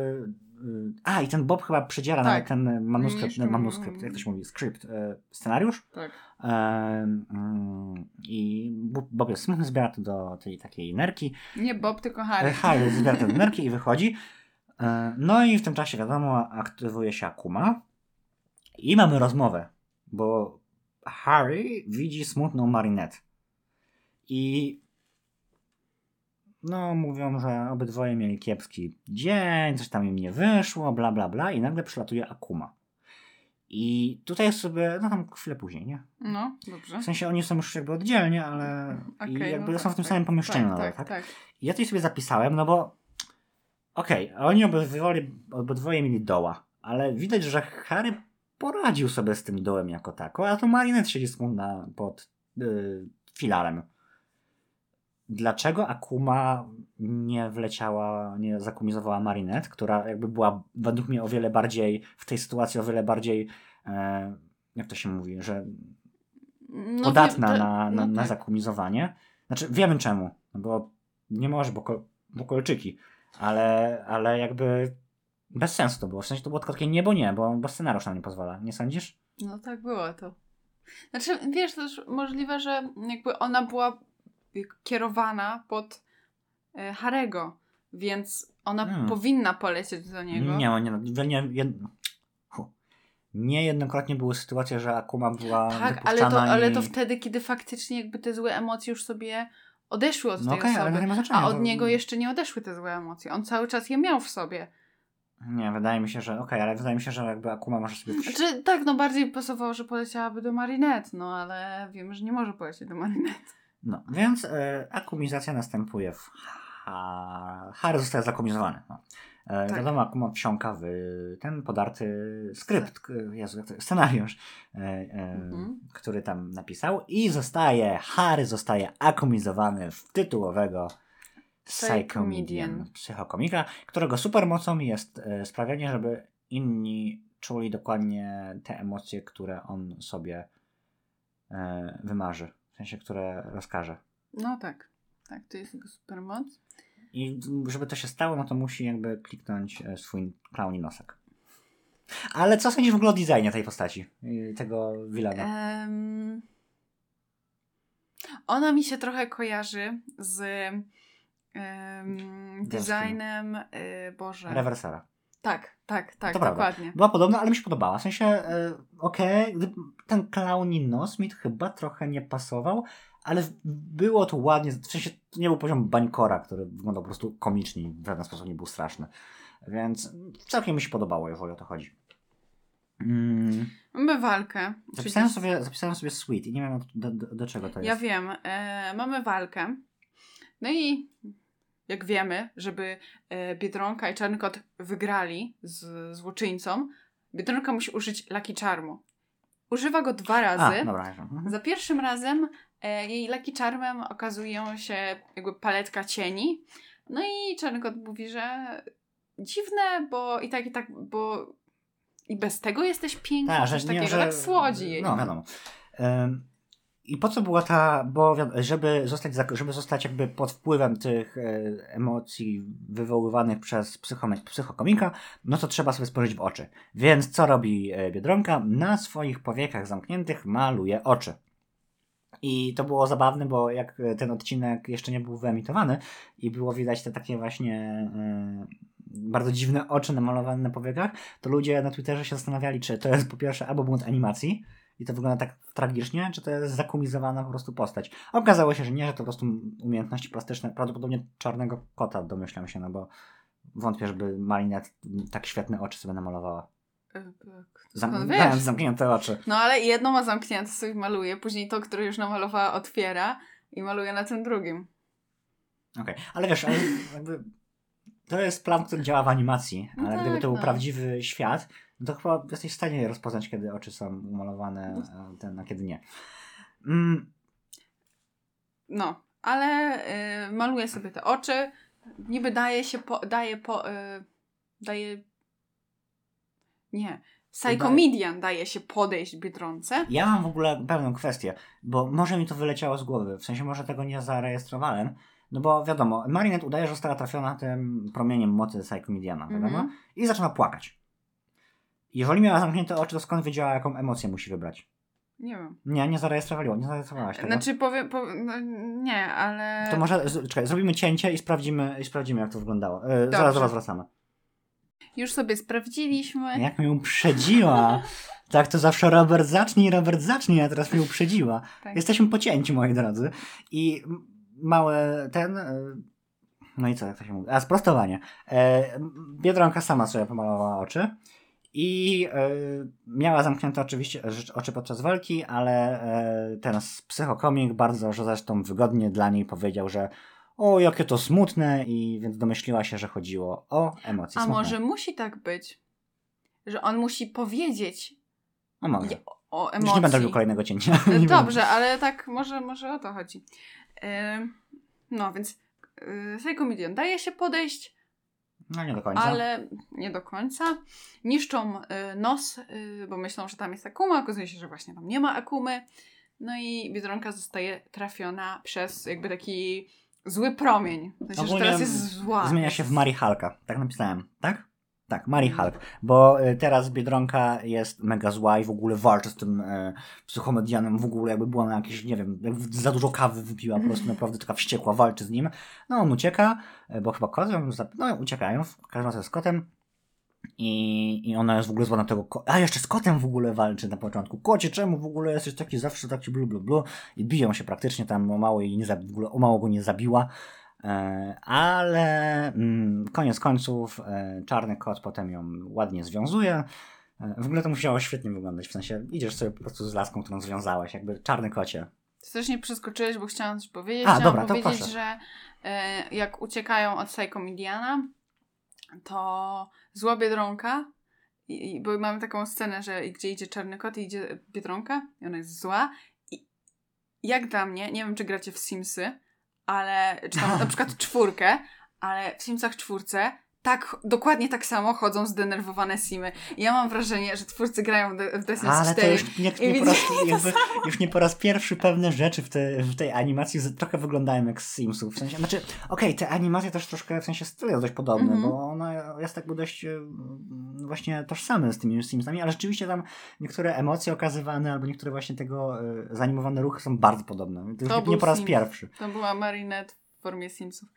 y, a i ten Bob chyba przedziera Tak. nawet ten manuskrypt, manuskrypt, jak to się mówi, skrypt, e, scenariusz. Tak. E, mm, I Bob- jest smutny, zbiera to do tej takiej nerki, Nie Bob, tylko E, Harry. Harry zbiera te nerki i wychodzi. No i w tym czasie, wiadomo, aktywuje się Akuma. I mamy rozmowę, bo Harry widzi smutną Marinette. I no, mówią, że obydwoje mieli kiepski dzień, coś tam im nie wyszło, bla, bla, bla. I nagle przylatuje Akuma. I tutaj sobie, no tam chwilę później, nie? No, dobrze. W sensie oni są już jakby oddzielnie, ale i Okej, jakby no są tak, w tym tak. samym pomieszczeniu tak, nadal, tak, tak? tak. I ja tutaj sobie zapisałem, no bo okej, oni obydwoje, obydwoje mieli doła, ale widać, że Harry poradził sobie z tym dołem jako tako, a to Marinette siedzi smutna pod y, filarem. Dlaczego Akuma nie wleciała, nie zakumizowała Marinette, która jakby była według mnie o wiele bardziej, w tej sytuacji o wiele bardziej, e, jak to się mówi, że No, podatna wiem, to- na, na, no na tak. zakumizowanie. Znaczy, wiemy czemu, no bo nie może, bo, bo kolczyki, ale, ale jakby bez sensu to było. W sensie to było tylko takie nie, bo nie, bo, bo scenariusz nam nie pozwala. Nie sądzisz? No tak było to. Znaczy, wiesz, też możliwe, że jakby ona była kierowana pod e, Harego, więc ona Hmm. powinna polecieć do niego. Nie, nie, nie, nie, jed... Hu. Niejednokrotnie były sytuacje, że Akuma była tak, ale to, ale to wtedy, kiedy faktycznie jakby te złe emocje już sobie odeszły od No tej ale to osoby. nie ma znaczenia. A od to- niego jeszcze nie odeszły te złe emocje. On cały czas je miał w sobie. Nie, wydaje mi się, że okej, ale wydaje mi się, że jakby Akuma może sobie... Znaczy, tak, no bardziej pasowało, że poleciałaby do Marinette, no ale wiemy, że nie może polecieć do Marinette. No, więc e, akumizacja następuje w... Ha... Harry zostaje zakumizowany. No. E, Tak. Wiadomo, Akuma wsiąka w ten podarty skrypt, k- Jezu, scenariusz, e, e, Mhm. który tam napisał i zostaje, Harry zostaje akumizowany w tytułowego Psychomedian, Psychomedian. psychokomika, którego supermocą jest e, sprawianie, żeby inni czuli dokładnie te emocje, które on sobie e, wymarzy, w sensie, które rozkaże. No tak, tak, to jest jego supermoc. I żeby to się stało, no to musi jakby kliknąć e, swój klauni nosek. Ale co sądzisz w ogóle o designie tej postaci, y, tego Wilana? Em, ona mi się trochę kojarzy z em, designem, y, Boże. Rewersera. Tak, tak, tak, To prawda. dokładnie. Była podobna, ale mi się podobała. W sensie, e, okej, gdy- ten klauni nos mi chyba trochę nie pasował, ale było to ładnie, w sensie to nie był poziom bańkora, który wyglądał po prostu komicznie i w żaden sposób nie był straszny. Więc całkiem mi się podobało, jeżeli o to chodzi. Mm, Mamy walkę. zapisałem, sobie, zapisałem sobie sweet i nie wiem do, do, do czego to jest. Ja wiem, e, mamy walkę. No i jak wiemy, żeby e, Biedronka i Czarny Kot wygrali z złoczyńcą, Biedronka musi użyć Lucky Charmu. Używa go dwa razy. A, dobra. Mhm. Za pierwszym razem e, jej Lucky Charmem okazują się jakby paletka cieni. No i Czarny Kot mówi, że dziwne, bo i tak, i tak, bo i bez tego jesteś piękna, coś że nie, takiego, że... tak słodzi jej. No, wiadomo. Ym, I po co była ta, bo żeby zostać, żeby zostać jakby pod wpływem tych e, emocji wywoływanych przez psychokomika, no to trzeba sobie spojrzeć w oczy. Więc co robi e, Biedronka? Na swoich powiekach zamkniętych maluje oczy. I to było zabawne, bo jak e, ten odcinek jeszcze nie był wyemitowany i było widać te takie właśnie e, bardzo dziwne oczy namalowane na powiekach, to ludzie na Twitterze się zastanawiali, czy to jest po pierwsze albo błąd animacji i to wygląda tak tragicznie, czy to jest zakumizowana po prostu postać. Okazało się, że nie, że to po prostu umiejętności plastyczne, prawdopodobnie czarnego kota domyślam się, no bo wątpię, żeby Marinette tak świetne oczy sobie namalowała. E, tak. Zam- mając wiesz? zamknięte oczy. No ale jedno ma zamknięte, sobie maluje, później to, które już namalowała, otwiera i maluje na tym drugim. Okej, ale wiesz, ale jakby to jest plan, który działa w animacji, No ale tak, gdyby to był no. prawdziwy świat, no to chyba jesteś w stanie rozpoznać, kiedy oczy są umalowane, a ten, a kiedy nie. Mm, No, ale y, maluje sobie te oczy, niby daje się, po, daje po, y, daje, nie, Psychomedian daje się podejść Biedronce. Ja mam w ogóle pewną kwestię, bo może mi to wyleciało z głowy, w sensie może tego nie zarejestrowałem, no bo wiadomo, Marinette udaje, że została trafiona tym promieniem mocy Psychomediana, wiadomo, Mhm. i zaczyna płakać. Jeżeli miała zamknięte oczy, to skąd wiedziała, jaką emocję musi wybrać? Nie wiem. Nie, nie zarejestrowali, nie zarejestrowałaś tego. Znaczy powiem, powiem no, nie, ale... To może, z- czekaj, zrobimy cięcie i sprawdzimy, i sprawdzimy jak to wyglądało. E, zaraz was wracamy. Już sobie sprawdziliśmy. Jak mnie uprzedziła! Tak to zawsze Robert zacznij, Robert zacznij, a teraz mnie uprzedziła. Tak. Jesteśmy po cięciu, moi drodzy. I m- mały ten... e, No i co, jak to się mówi? A, sprostowanie. E, Biedronka sama sobie pomalowała oczy. I e, miała zamknięte oczywiście oczy podczas walki, ale e, ten psychokomik bardzo, zresztą wygodnie dla niej powiedział, że o, jakie to smutne i więc domyśliła się, że chodziło o emocje A smutne. może musi tak być, że on musi powiedzieć A może. o Już emocji. nie będę robił kolejnego cięcia. E, Dobrze, ale tak może, może o to chodzi. Ym, no więc yy, Psychomedian daje się podejść. No nie do końca. ale nie do końca. Niszczą y, nos, y, bo myślą, że tam jest akuma, okazuje się, że właśnie tam nie ma akumy. No i Biedronka zostaje trafiona przez jakby taki zły promień. W sensie, że Ogólnie teraz jest zła. Zmienia się w Mari Halka. Tak napisałem, tak? Tak, Mary Hulk, bo y, teraz Biedronka jest mega zła i w ogóle walczy z tym e, psychomedianem, w ogóle jakby była na jakieś, nie wiem, za dużo kawy wypiła, po prostu naprawdę taka wściekła, walczy z nim. No on ucieka, e, bo chyba zap- no uciekają, w każdym razie z kotem. I, I ona jest w ogóle zła na tego ko- A jeszcze z kotem w ogóle walczy na początku. Kocie, czemu w ogóle jesteś taki zawsze taki blu blu blu? I biją się praktycznie tam o mało jej nie w ogóle o mało go nie zabiła. E, ale mm, koniec końców e, czarny kot potem ją ładnie związuje. E, w ogóle to musiało świetnie wyglądać. W sensie idziesz sobie po prostu z laską, którą związałeś, jakby czarny kocie. Strasznie przeskoczyłeś, bo chciałam coś powiedzieć. A, chciałam dobra, powiedzieć, że jak uciekają od Psychomediana, to zła Biedronka, i, i, bo mamy taką scenę, że gdzie idzie czarny kot i idzie Biedronka i ona jest zła. I jak dla mnie, nie wiem czy gracie w Simsy, ale, czy tam na przykład czwórkę, ale w Simsach czwórce tak, dokładnie tak samo chodzą zdenerwowane Simy. Ja mam wrażenie, że twórcy grają w The Sims Ale to 4 już nie, nie, po raz, jakby, już nie po raz pierwszy pewne rzeczy w, te, w tej animacji z- trochę wyglądają jak z Simsów. W sensie, znaczy, okej, te animacje też troszkę, w sensie styl jest dość podobny, Mhm. bo ona jest jakby dość e, właśnie tożsamy z tymi Simsami, ale rzeczywiście tam niektóre emocje okazywane albo niektóre właśnie tego e, zanimowane ruchy są bardzo podobne. To już To nie, był nie po raz Sims. pierwszy. To była Marinette w formie Simsów.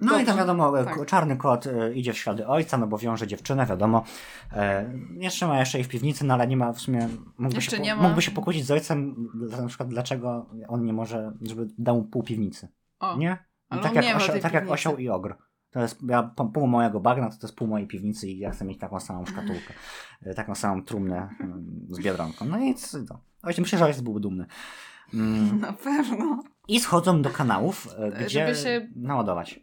No i tam Dobrze, wiadomo, e, tak. czarny kot e, idzie w ślady ojca, no bo wiąże dziewczynę, wiadomo. E, jeszcze ma jeszcze jej w piwnicy, no ale nie ma w sumie. Mógłby, Jeszcze się, po- nie ma. mógłby się pokłócić z ojcem, na przykład dlaczego on nie może, żeby dał mu pół piwnicy. O, Nie? tak on jak, tej tak jak osioł i ogr. To jest ja, po- pół mojego bagna, to to jest pół mojej piwnicy i ja chcę mieć taką samą szkatułkę. e, taką samą trumnę z biedronką. No i co? No. Ojciec, myślę, że ojciec byłby dumny. Mm. na pewno. I schodzą do kanałów, e, Żeby gdzie się- naładować.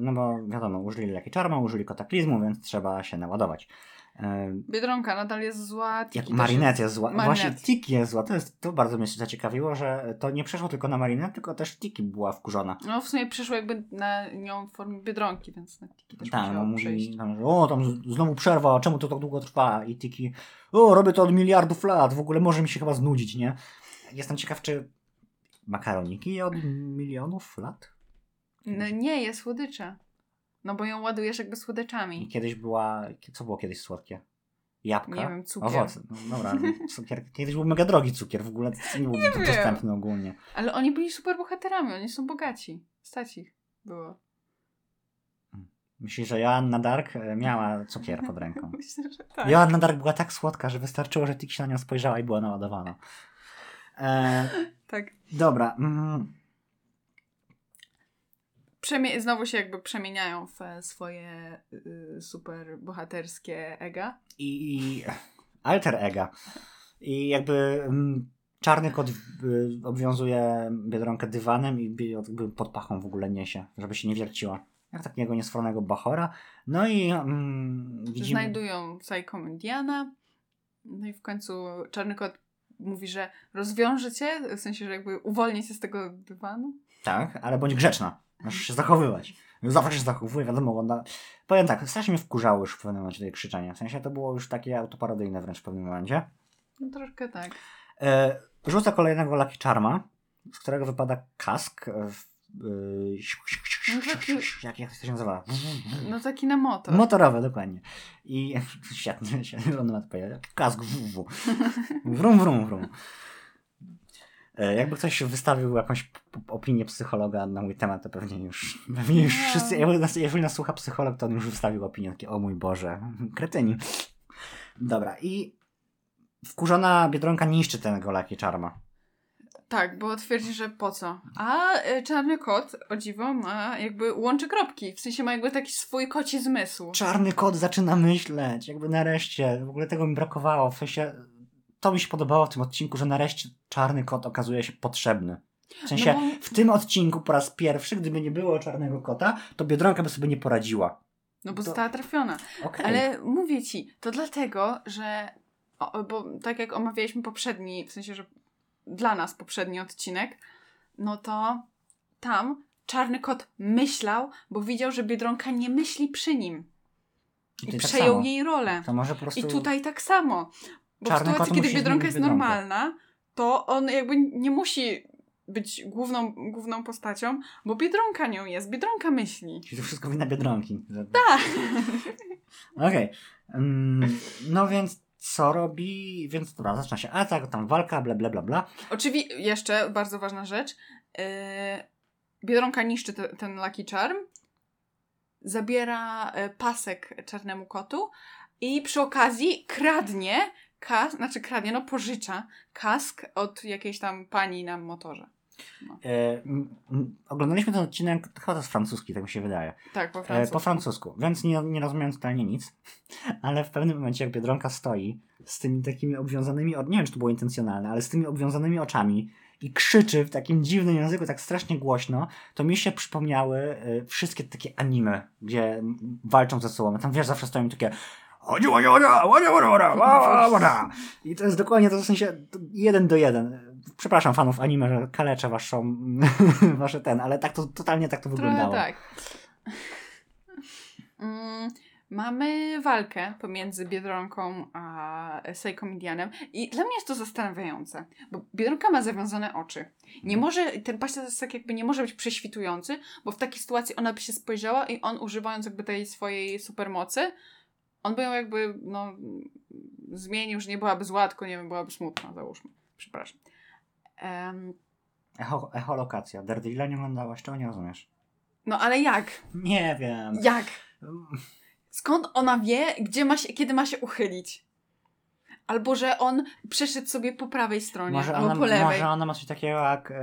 No bo wiadomo, użyli leki czarma, użyli kataklizmu, więc trzeba się naładować. E, Biedronka nadal jest zła. Tiki jak też Marinette jest zła. Marinette. Właśnie Tiki jest zła. To, jest, to bardzo mnie zaciekawiło, że to nie przeszło tylko na Marinette, tylko też Tiki była wkurzona. No w sumie przyszło jakby na nią w formie Biedronki, więc na Tiki też Tak, no mówi, tam, o, tam znowu przerwa, czemu to tak długo trwa? I Tiki, o, robię to od miliardów lat, w ogóle może mi się chyba znudzić, nie? Jestem ciekaw, czy makaroniki od milionów lat? No nie, jest słodycze. No bo ją ładujesz jakby I słodyczami. kiedyś była, co było kiedyś słodkie? Jabłka? Nie wiem, cukier. Owoce. No, dobra, no, cukier. Kiedyś był mega drogi cukier, w ogóle nie był wiem. dostępny ogólnie. Ale oni byli super bohaterami, oni są bogaci. Stać ich było. Myślisz, że Joanna Dark e, miała cukier pod ręką? Myślę, że tak. Joanna Dark była tak słodka, że wystarczyło, że Tiki się na nią spojrzała i była naładowana. E, Tak. dobra. Mm, Przemie- znowu się jakby przemieniają w swoje y, super bohaterskie ega. i, I alter ega. I jakby mm, czarny kot y, obwiązuje Biedronkę dywanem i jakby pod pachą w ogóle niesie, żeby się nie wierciła. Jak takiego niesfornego bachora. No i mm, widzimy... Znajdują Psychomendiana. No i w końcu Czarny Kot mówi, że rozwiąże cię, w sensie, że jakby uwolni cię z tego dywanu. Tak, ale bądź grzeczna. Musisz się zachowywać. Zawsze się zachowuje, wiadomo, ona... Powiem tak, strasznie mnie wkurzało już w pewnym momencie tej krzyczenia. W sensie to było już takie autoparodyjne wręcz w pewnym momencie. No troszkę tak. E, rzuca kolejnego Lucky Charma, z którego wypada kask. E, w, e, No taki- jak, jak to się nazywa? No taki na motor. Motorowe, dokładnie. I świetnie, świetnie on na to powiedział. Kask WW. Wrum, wrum, wrum. E, Jakby ktoś wystawił jakąś opinię psychologa na mój temat, to pewnie już, pewnie już No. wszyscy, nas, jeżeli nas słucha psycholog, to on już wystawił opinię, takie, o mój Boże, kretyni. Dobra, i wkurzona Biedronka niszczy tego Lucky Charma. Tak, bo twierdzi, że po co. A y, Czarny Kot, o dziwo, ma jakby łączy kropki. W sensie ma jakby taki swój koci zmysł. Czarny kot zaczyna myśleć, jakby nareszcie, w ogóle tego mi brakowało, w sensie, to mi się podobało w tym odcinku, że nareszcie czarny kot okazuje się potrzebny. W sensie, No bo- w tym odcinku po raz pierwszy, gdyby nie było czarnego kota, to Biedronka by sobie nie poradziła. No bo To- została trafiona. Okej. Ale mówię ci, to dlatego, że. O, bo tak jak omawialiśmy poprzedni, w sensie, że dla nas poprzedni odcinek, no to tam czarny kot myślał, bo widział, że biedronka nie myśli przy nim. I tutaj tak przejął samo. jej rolę. I tutaj tak samo. Bo w Czarny sytuacji, kot kiedy biedronka jest Biedronkę. normalna, to on jakby nie musi być główną, główną postacią, bo Biedronka nią jest, Biedronka myśli. Czyli to wszystko wina Biedronki. Tak. Okej. Mm, no więc co robi? Więc dobra, zaczyna się atak, tam walka, bla bla bla bla. Oczywiście, jeszcze bardzo ważna rzecz. Yy, Biedronka niszczy te, ten Lucky Charm, zabiera e, pasek czarnemu kotu i przy okazji kradnie, kas, znaczy kradnie, no pożycza kask od jakiejś tam pani na motorze. E, m, m, oglądaliśmy ten odcinek, chyba to jest francuski, tak mi się wydaje. Tak, po E, francusku. po francusku, więc nie, nie rozumiem totalnie nic. Ale w pewnym momencie, jak Biedronka stoi z tymi takimi obwiązanymi, nie wiem czy to było intencjonalne, ale z tymi obwiązanymi oczami i krzyczy w takim dziwnym języku, tak strasznie głośno, to mi się przypomniały e, wszystkie takie anime, gdzie walczą ze sobą. Tam wiesz, zawsze stoją takie "Łodzia, łodzia, łodzia, łodzia, łodzia, łodzia, łodzia, łodzia". I to jest dokładnie to w sensie jeden do jeden. Przepraszam fanów anime, że kaleczę waszą, wasze ten, ale tak to totalnie tak to Trochę wyglądało. tak. Mm, mamy walkę pomiędzy Biedronką a Seiko Midianem i dla mnie jest to zastanawiające, bo Biedronka ma zawiązane oczy. Nie Mhm. może, ten jest tak jakby nie może być prześwitujący, bo w takiej sytuacji ona by się spojrzała i on używając jakby tej swojej supermocy, on by ją jakby, no, zmienił, że nie byłaby zła, tylko nie wiem, byłaby smutna, załóżmy. Przepraszam. Em, Echo, echolokacja. Daredevila nie oglądałaś, czego nie rozumiesz? no ale jak? Nie wiem. Jak? Skąd ona wie, gdzie ma się, kiedy ma się uchylić? Albo że on przeszedł sobie po prawej stronie, Może albo ona, po lewej. może ona ma coś takiego jak e,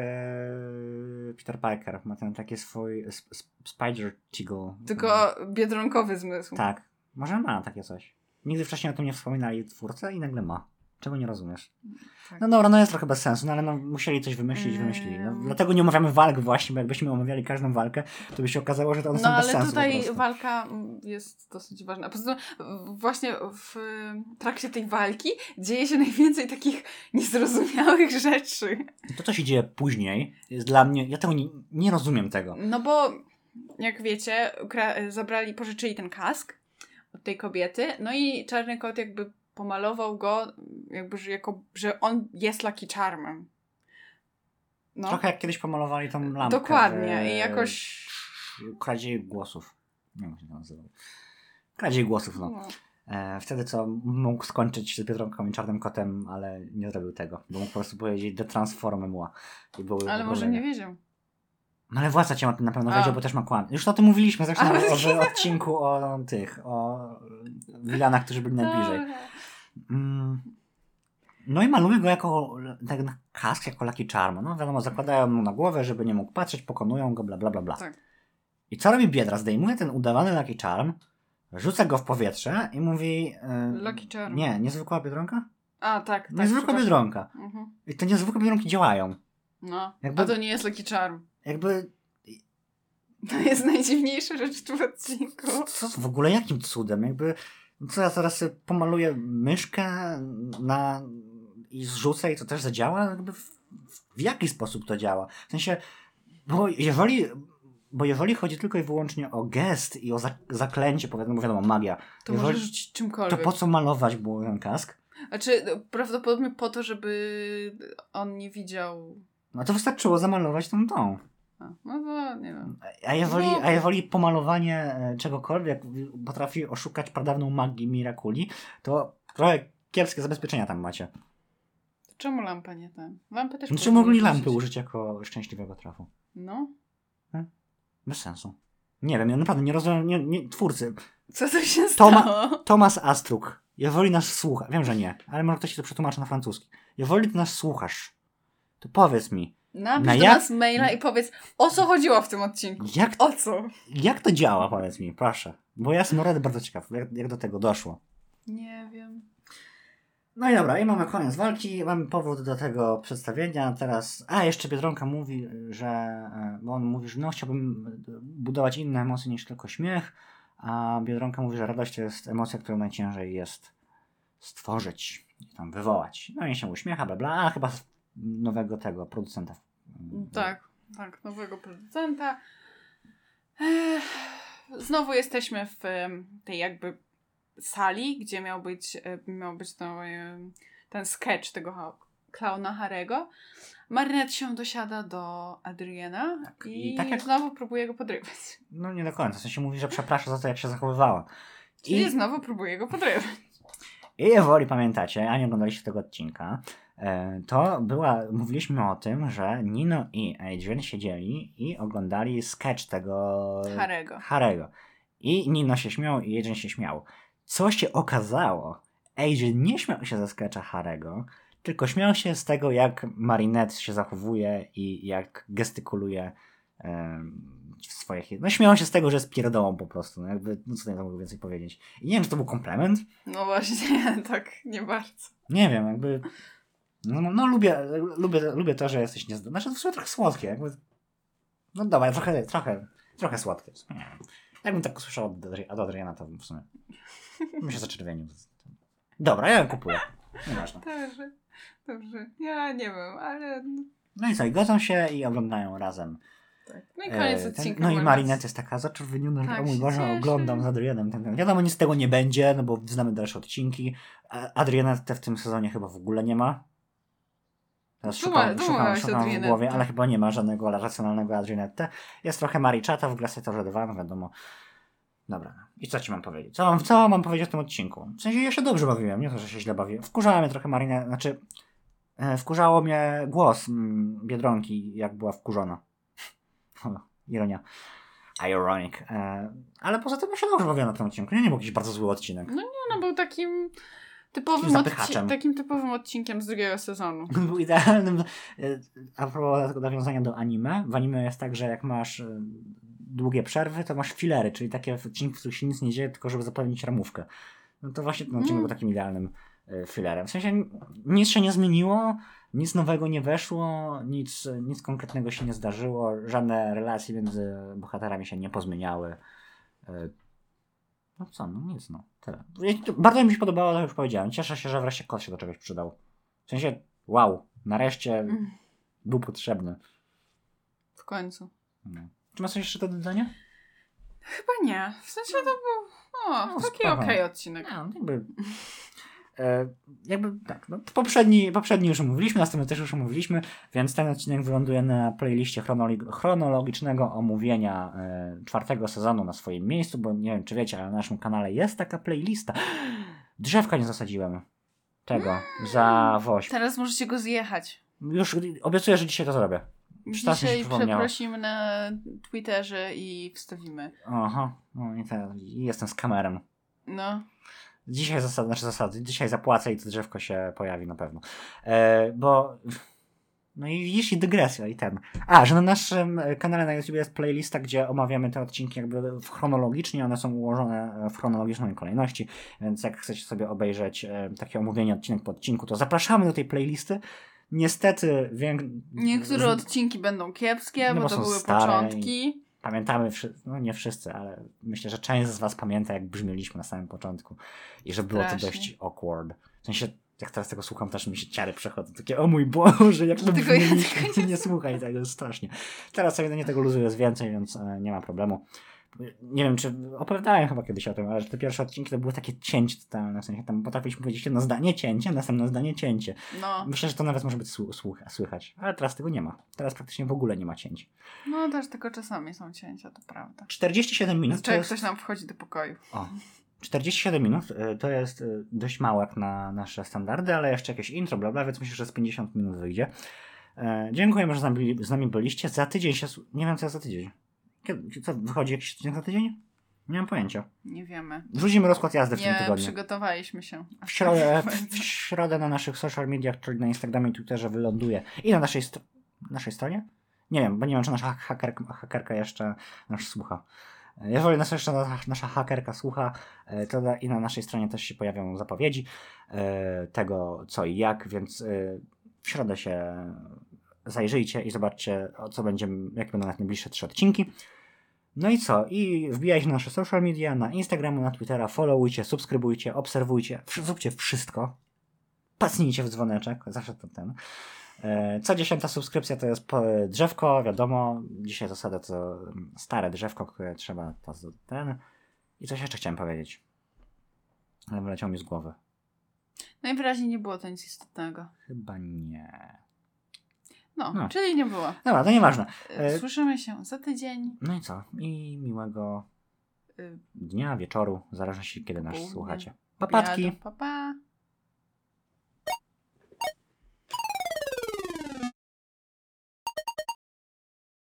Peter Parker. Ma ten taki swój sp- sp- Spider Chiggle. Tylko biedronkowy zmysł. Tak. Może ma takie coś. Nigdy wcześniej o tym nie wspominali twórcy i nagle ma. Czego nie rozumiesz? Tak. No dobra, no jest trochę bez sensu, no ale no musieli coś wymyślić, wymyślili. No, dlatego nie omawiamy walk właśnie, bo jakbyśmy omawiali każdą walkę, to by się okazało, że to one No są bez ale sensu po tutaj prostu. walka mm, jest dosyć ważna. Poza tym właśnie w trakcie tej walki dzieje się najwięcej takich niezrozumiałych rzeczy. To, co się dzieje później, jest dla mnie, ja tego nie, nie rozumiem tego. No bo jak wiecie, zabrali, pożyczyli ten kask od tej kobiety, no i czarny kot jakby pomalował go, jakby, że, jako, że on jest Lucky Charmem. No, Trochę jak kiedyś pomalowali tą lampkę. dokładnie. I jakoś... Kradziej głosów. Nie wiem, jak się to nazywa. Kradziej głosów, no. No. E, wtedy co mógł skończyć z Biedronką i Czarnym Kotem, ale nie zrobił tego. Bo mógł po prostu powiedzieć The. I były Ale może nie wiedział. No ale władca cię na pewno wiedział, bo też ma kłam. Już o tym mówiliśmy zresztą A, w odcinku o tych, o wilanach, którzy byli najbliżej. Mm. No i maluje go jako ten kask, jako Lucky Charm. No wiadomo, zakładają mu na głowę, żeby nie mógł patrzeć, pokonują go, bla bla bla bla. Tak. I co robi Biedra? Zdejmuje ten udawany Lucky Charm, rzuca go w powietrze i mówi... e, Lucky Charm. Nie, niezwykła Biedronka? A, tak. tak Niezwykła. Biedronka. Mhm. I te niezwykłe Biedronki działają. No, Jakby- a to nie jest Lucky Charm. Jakby... To jest najdziwniejsza rzecz w odcinku. Co w ogóle jakim cudem? Jakby... Co ja zaraz sobie pomaluję myszkę na... i zrzucę i to też zadziała? Jakby w, w jaki sposób to działa? W sensie, bo jeżeli... Bo jeżeli chodzi tylko i wyłącznie o gest i o zak- zaklęcie, powiedzmy, wiadomo, magia, To jeżeli- może rzucić to czymkolwiek. po co malować było ten kask? Znaczy, no, prawdopodobnie po to, żeby on nie widział. No to wystarczyło zamalować tą tą. A, no to nie wiem. A jeżeli, No. a jeżeli pomalowanie e, czegokolwiek potrafi oszukać pradawną magię Mirakuli, to trochę kiepskie zabezpieczenia tam macie. Czemu lampa nie ten? Lampę też Czy powinni mogli lampy użyć jako szczęśliwego trafu? No. Bez sensu. Nie wiem, ja naprawdę nie rozumiem, nie, nie, twórcy. Co to się Toma- stało? Tomas Astruk, jeżeli nas słucha, wiem, że nie, ale może ktoś się to przetłumaczy na francuski. Jeżeli ty nas słuchasz, to powiedz mi, Napisz Na do jak- nas maila i powiedz, o co chodziło w tym odcinku. jak, O co? jak to działa, powiedz mi, proszę. Bo ja jestem naprawdę bardzo ciekaw, jak, jak do tego doszło. Nie wiem. No i dobra, i mamy koniec walki, mamy powód do tego przedstawienia. Teraz, a jeszcze Biedronka mówi, że, e, bo on mówi, że no chciałbym budować inne emocje niż tylko śmiech, a Biedronka mówi, że radość to jest emocja, którą najciężej jest stworzyć, i tam wywołać. No i się uśmiecha, bla bla, a chyba nowego tego producenta. Tak, tak, nowego producenta. Ech, znowu jesteśmy w tej jakby sali, gdzie miał być, e, miał być to, em, ten sketch tego klauna Harego. Marinette się dosiada do Adriana Tak, i, i tak jak- znowu próbuje go podrywać. No nie do końca, w sensie mówi, że przeprasza za to, jak się zachowywała. Czyli I, znowu próbuje go podrywać. I jeżeli pamiętacie, a nie oglądaliście tego odcinka, e, to była, mówiliśmy o tym, że Nino i Adrian siedzieli i oglądali sketch tego Harego. Harego. I Nino się śmiał i Adrian się śmiał. Co się okazało? Adrian nie śmiał się ze sketcha Harego, tylko śmiał się z tego, jak Marinette się zachowuje i jak gestykuluje w swoich... No śmiał się z tego, że jest pierdołą po prostu. No jakby, no co ja mogę więcej powiedzieć. I nie wiem, czy to był komplement, No właśnie, tak, nie bardzo. nie wiem, jakby. No, no, no lubię, lubię, lubię to, że jesteś niezdolny. Znaczy, to w sumie trochę słodkie. Jakby... No dobra, trochę, trochę, trochę słodkie. Jakbym tak usłyszał od, Adri- od Adriana, to w sumie. bym się zaczerwienił. Dobra, ja ją kupuję. Nieważne. Dobrze, dobrze. Ja nie wiem, ale... no i co, i godzą się i oglądają razem. Tak. No i koniec e, ten- odcinka. No i Marinette jest taka zaczerwieniona, że Tak o mój Boże, cieszy. oglądam z Adrianem. Ten, ten. Wiadomo, nic z tego nie będzie, no bo znamy dalsze odcinki. A Adriana te w tym sezonie chyba w ogóle nie ma. Teraz szukam, szukam, szukam w głowie, ale chyba nie ma żadnego racjonalnego Adrianette. Jest trochę Marichata w Glaciatorze 2, no wiadomo. Dobra. I co ci mam powiedzieć? Co mam, co mam powiedzieć o tym odcinku? W sensie ja się dobrze bawiłem, nie to, że się źle bawiłem. Wkurzała mnie trochę Marina, znaczy e, wkurzało mnie głos mm, Biedronki, jak była wkurzona. Ironia. Ironic. E, ale poza tym ja się dobrze bawiłem na tym odcinku. Nie, nie był jakiś bardzo zły odcinek. No był takim typowym, odci- takim typowym odcinkiem z drugiego sezonu. Był idealnym. e, A propos tego nawiązania do anime. W anime jest tak, że jak masz e, długie przerwy, to masz filery, czyli takie odcinki, w których się nic nie dzieje, tylko żeby zapewnić ramówkę. No to właśnie ten odcinek Mm. był takim idealnym e, filerem. W sensie nic się nie zmieniło, nic nowego nie weszło, nic, nic konkretnego się nie zdarzyło, żadne relacje między bohaterami się nie pozmieniały. No co, no nic, no. Tyle. Bardzo mi się podobało, to już powiedziałem. Cieszę się, że wreszcie kot się do czegoś przydał. W sensie, wow, nareszcie Mm, był potrzebny. W końcu. No. Czy masz coś jeszcze do dodania? Chyba nie. W sensie to był o, No, taki okej odcinek. No, jakby, jakby tak, no, poprzedni, poprzedni już omówiliśmy, następny też już omówiliśmy, więc ten odcinek wyląduje na playliście chronologicznego omówienia e, czwartego sezonu na swoim miejscu, bo nie wiem czy wiecie, ale na naszym kanale jest taka playlista. Drzewka nie zasadziłem. Tego, za woź. Teraz możecie go zjechać. Już obiecuję, że dzisiaj to zrobię. Się Dzisiaj przeprosimy na Twitterze i wstawimy. Aha, no i teraz jestem z kamerą. No. Dzisiaj zasady, znaczy zasady, dzisiaj zapłacę i to drzewko się pojawi na pewno. E, bo. No i widzisz, i dygresja, i ten. A, że na naszym kanale na YouTube jest playlista, gdzie omawiamy te odcinki jakby w chronologicznie, one są ułożone w chronologicznej kolejności, więc jak chcecie sobie obejrzeć e, takie omówienie odcinek po odcinku, to zapraszamy do tej playlisty. Niestety, wiem. Niektóre odcinki będą kiepskie, No bo bo to były stare początki. Pamiętamy, no nie wszyscy, ale myślę, że część z Was pamięta, jak brzmieliśmy na samym początku i że było to Strasznie. dość awkward. W sensie, jak teraz tego słucham, też mi się ciary przechodzą. Takie, o mój Boże, jak to ja brzmieliśmy. tego nie Nie słuchaj tego, jest strasznie. Teraz sobie nie tego luzu jest więcej, więc e, nie ma problemu. Nie wiem, czy opowiadałem chyba kiedyś o tym, ale te pierwsze odcinki to były takie cięcie totalne, w sensie tam potrafiliśmy powiedzieć jedno zdanie cięcie, następne zdanie cięcie. No. Myślę, że to nawet może być słu- słuch- słychać, ale teraz tego nie ma. Teraz praktycznie w ogóle nie ma cięć. No też tylko czasami są cięcia, to prawda. 47 minut to Znaczy jak jest... ktoś nam wchodzi do pokoju. O, 47 minut y, to jest y, dość mało jak na nasze standardy, ale jeszcze jakieś intro, bla, bla więc myślę, że z 50 minut wyjdzie. E, dziękujemy, że z nami, byliście. Za tydzień się. Nie wiem, co jest za tydzień. Kiedy, co, wychodzi jakiś odcinek za tydzień? Nie mam pojęcia. Nie wiemy. Wrzucimy rozkład jazdy w tym Nie tygodniu. przygotowaliśmy się. W środę, w środę na naszych social mediach, czyli na Instagramie i Twitterze wyląduje. I na naszej, str- naszej stronie? Nie wiem, bo nie wiem, czy nasza hakerka, hakerka jeszcze nas słucha. Jeżeli nas jeszcze na- nasza hakerka słucha, e, to na, i na naszej stronie też się pojawią zapowiedzi e, tego, co i jak, więc e, w środę się zajrzyjcie i zobaczcie, o co będzie, jakie będą najbliższe trzy odcinki. No i co? I wbijajcie na nasze social media, na Instagramu, na Twittera, followujcie, subskrybujcie, obserwujcie, zróbcie wszystko. Pacnijcie w dzwoneczek, zawsze to ten. E, Co dziesiąta subskrypcja to jest drzewko, wiadomo. Dzisiaj zasada to stare drzewko, które trzeba to ten. I coś jeszcze chciałem powiedzieć. Ale wyleciało mi z głowy. Najwyraźniej nie było to nic istotnego. Chyba nie. No, No. czyli nie było. Dobra, to nieważne. E, E, Słyszymy się za tydzień. No i co? I miłego Y, dnia, wieczoru, w zależności kiedy nas słuchacie. Papatki! obiadu. Pa, pa.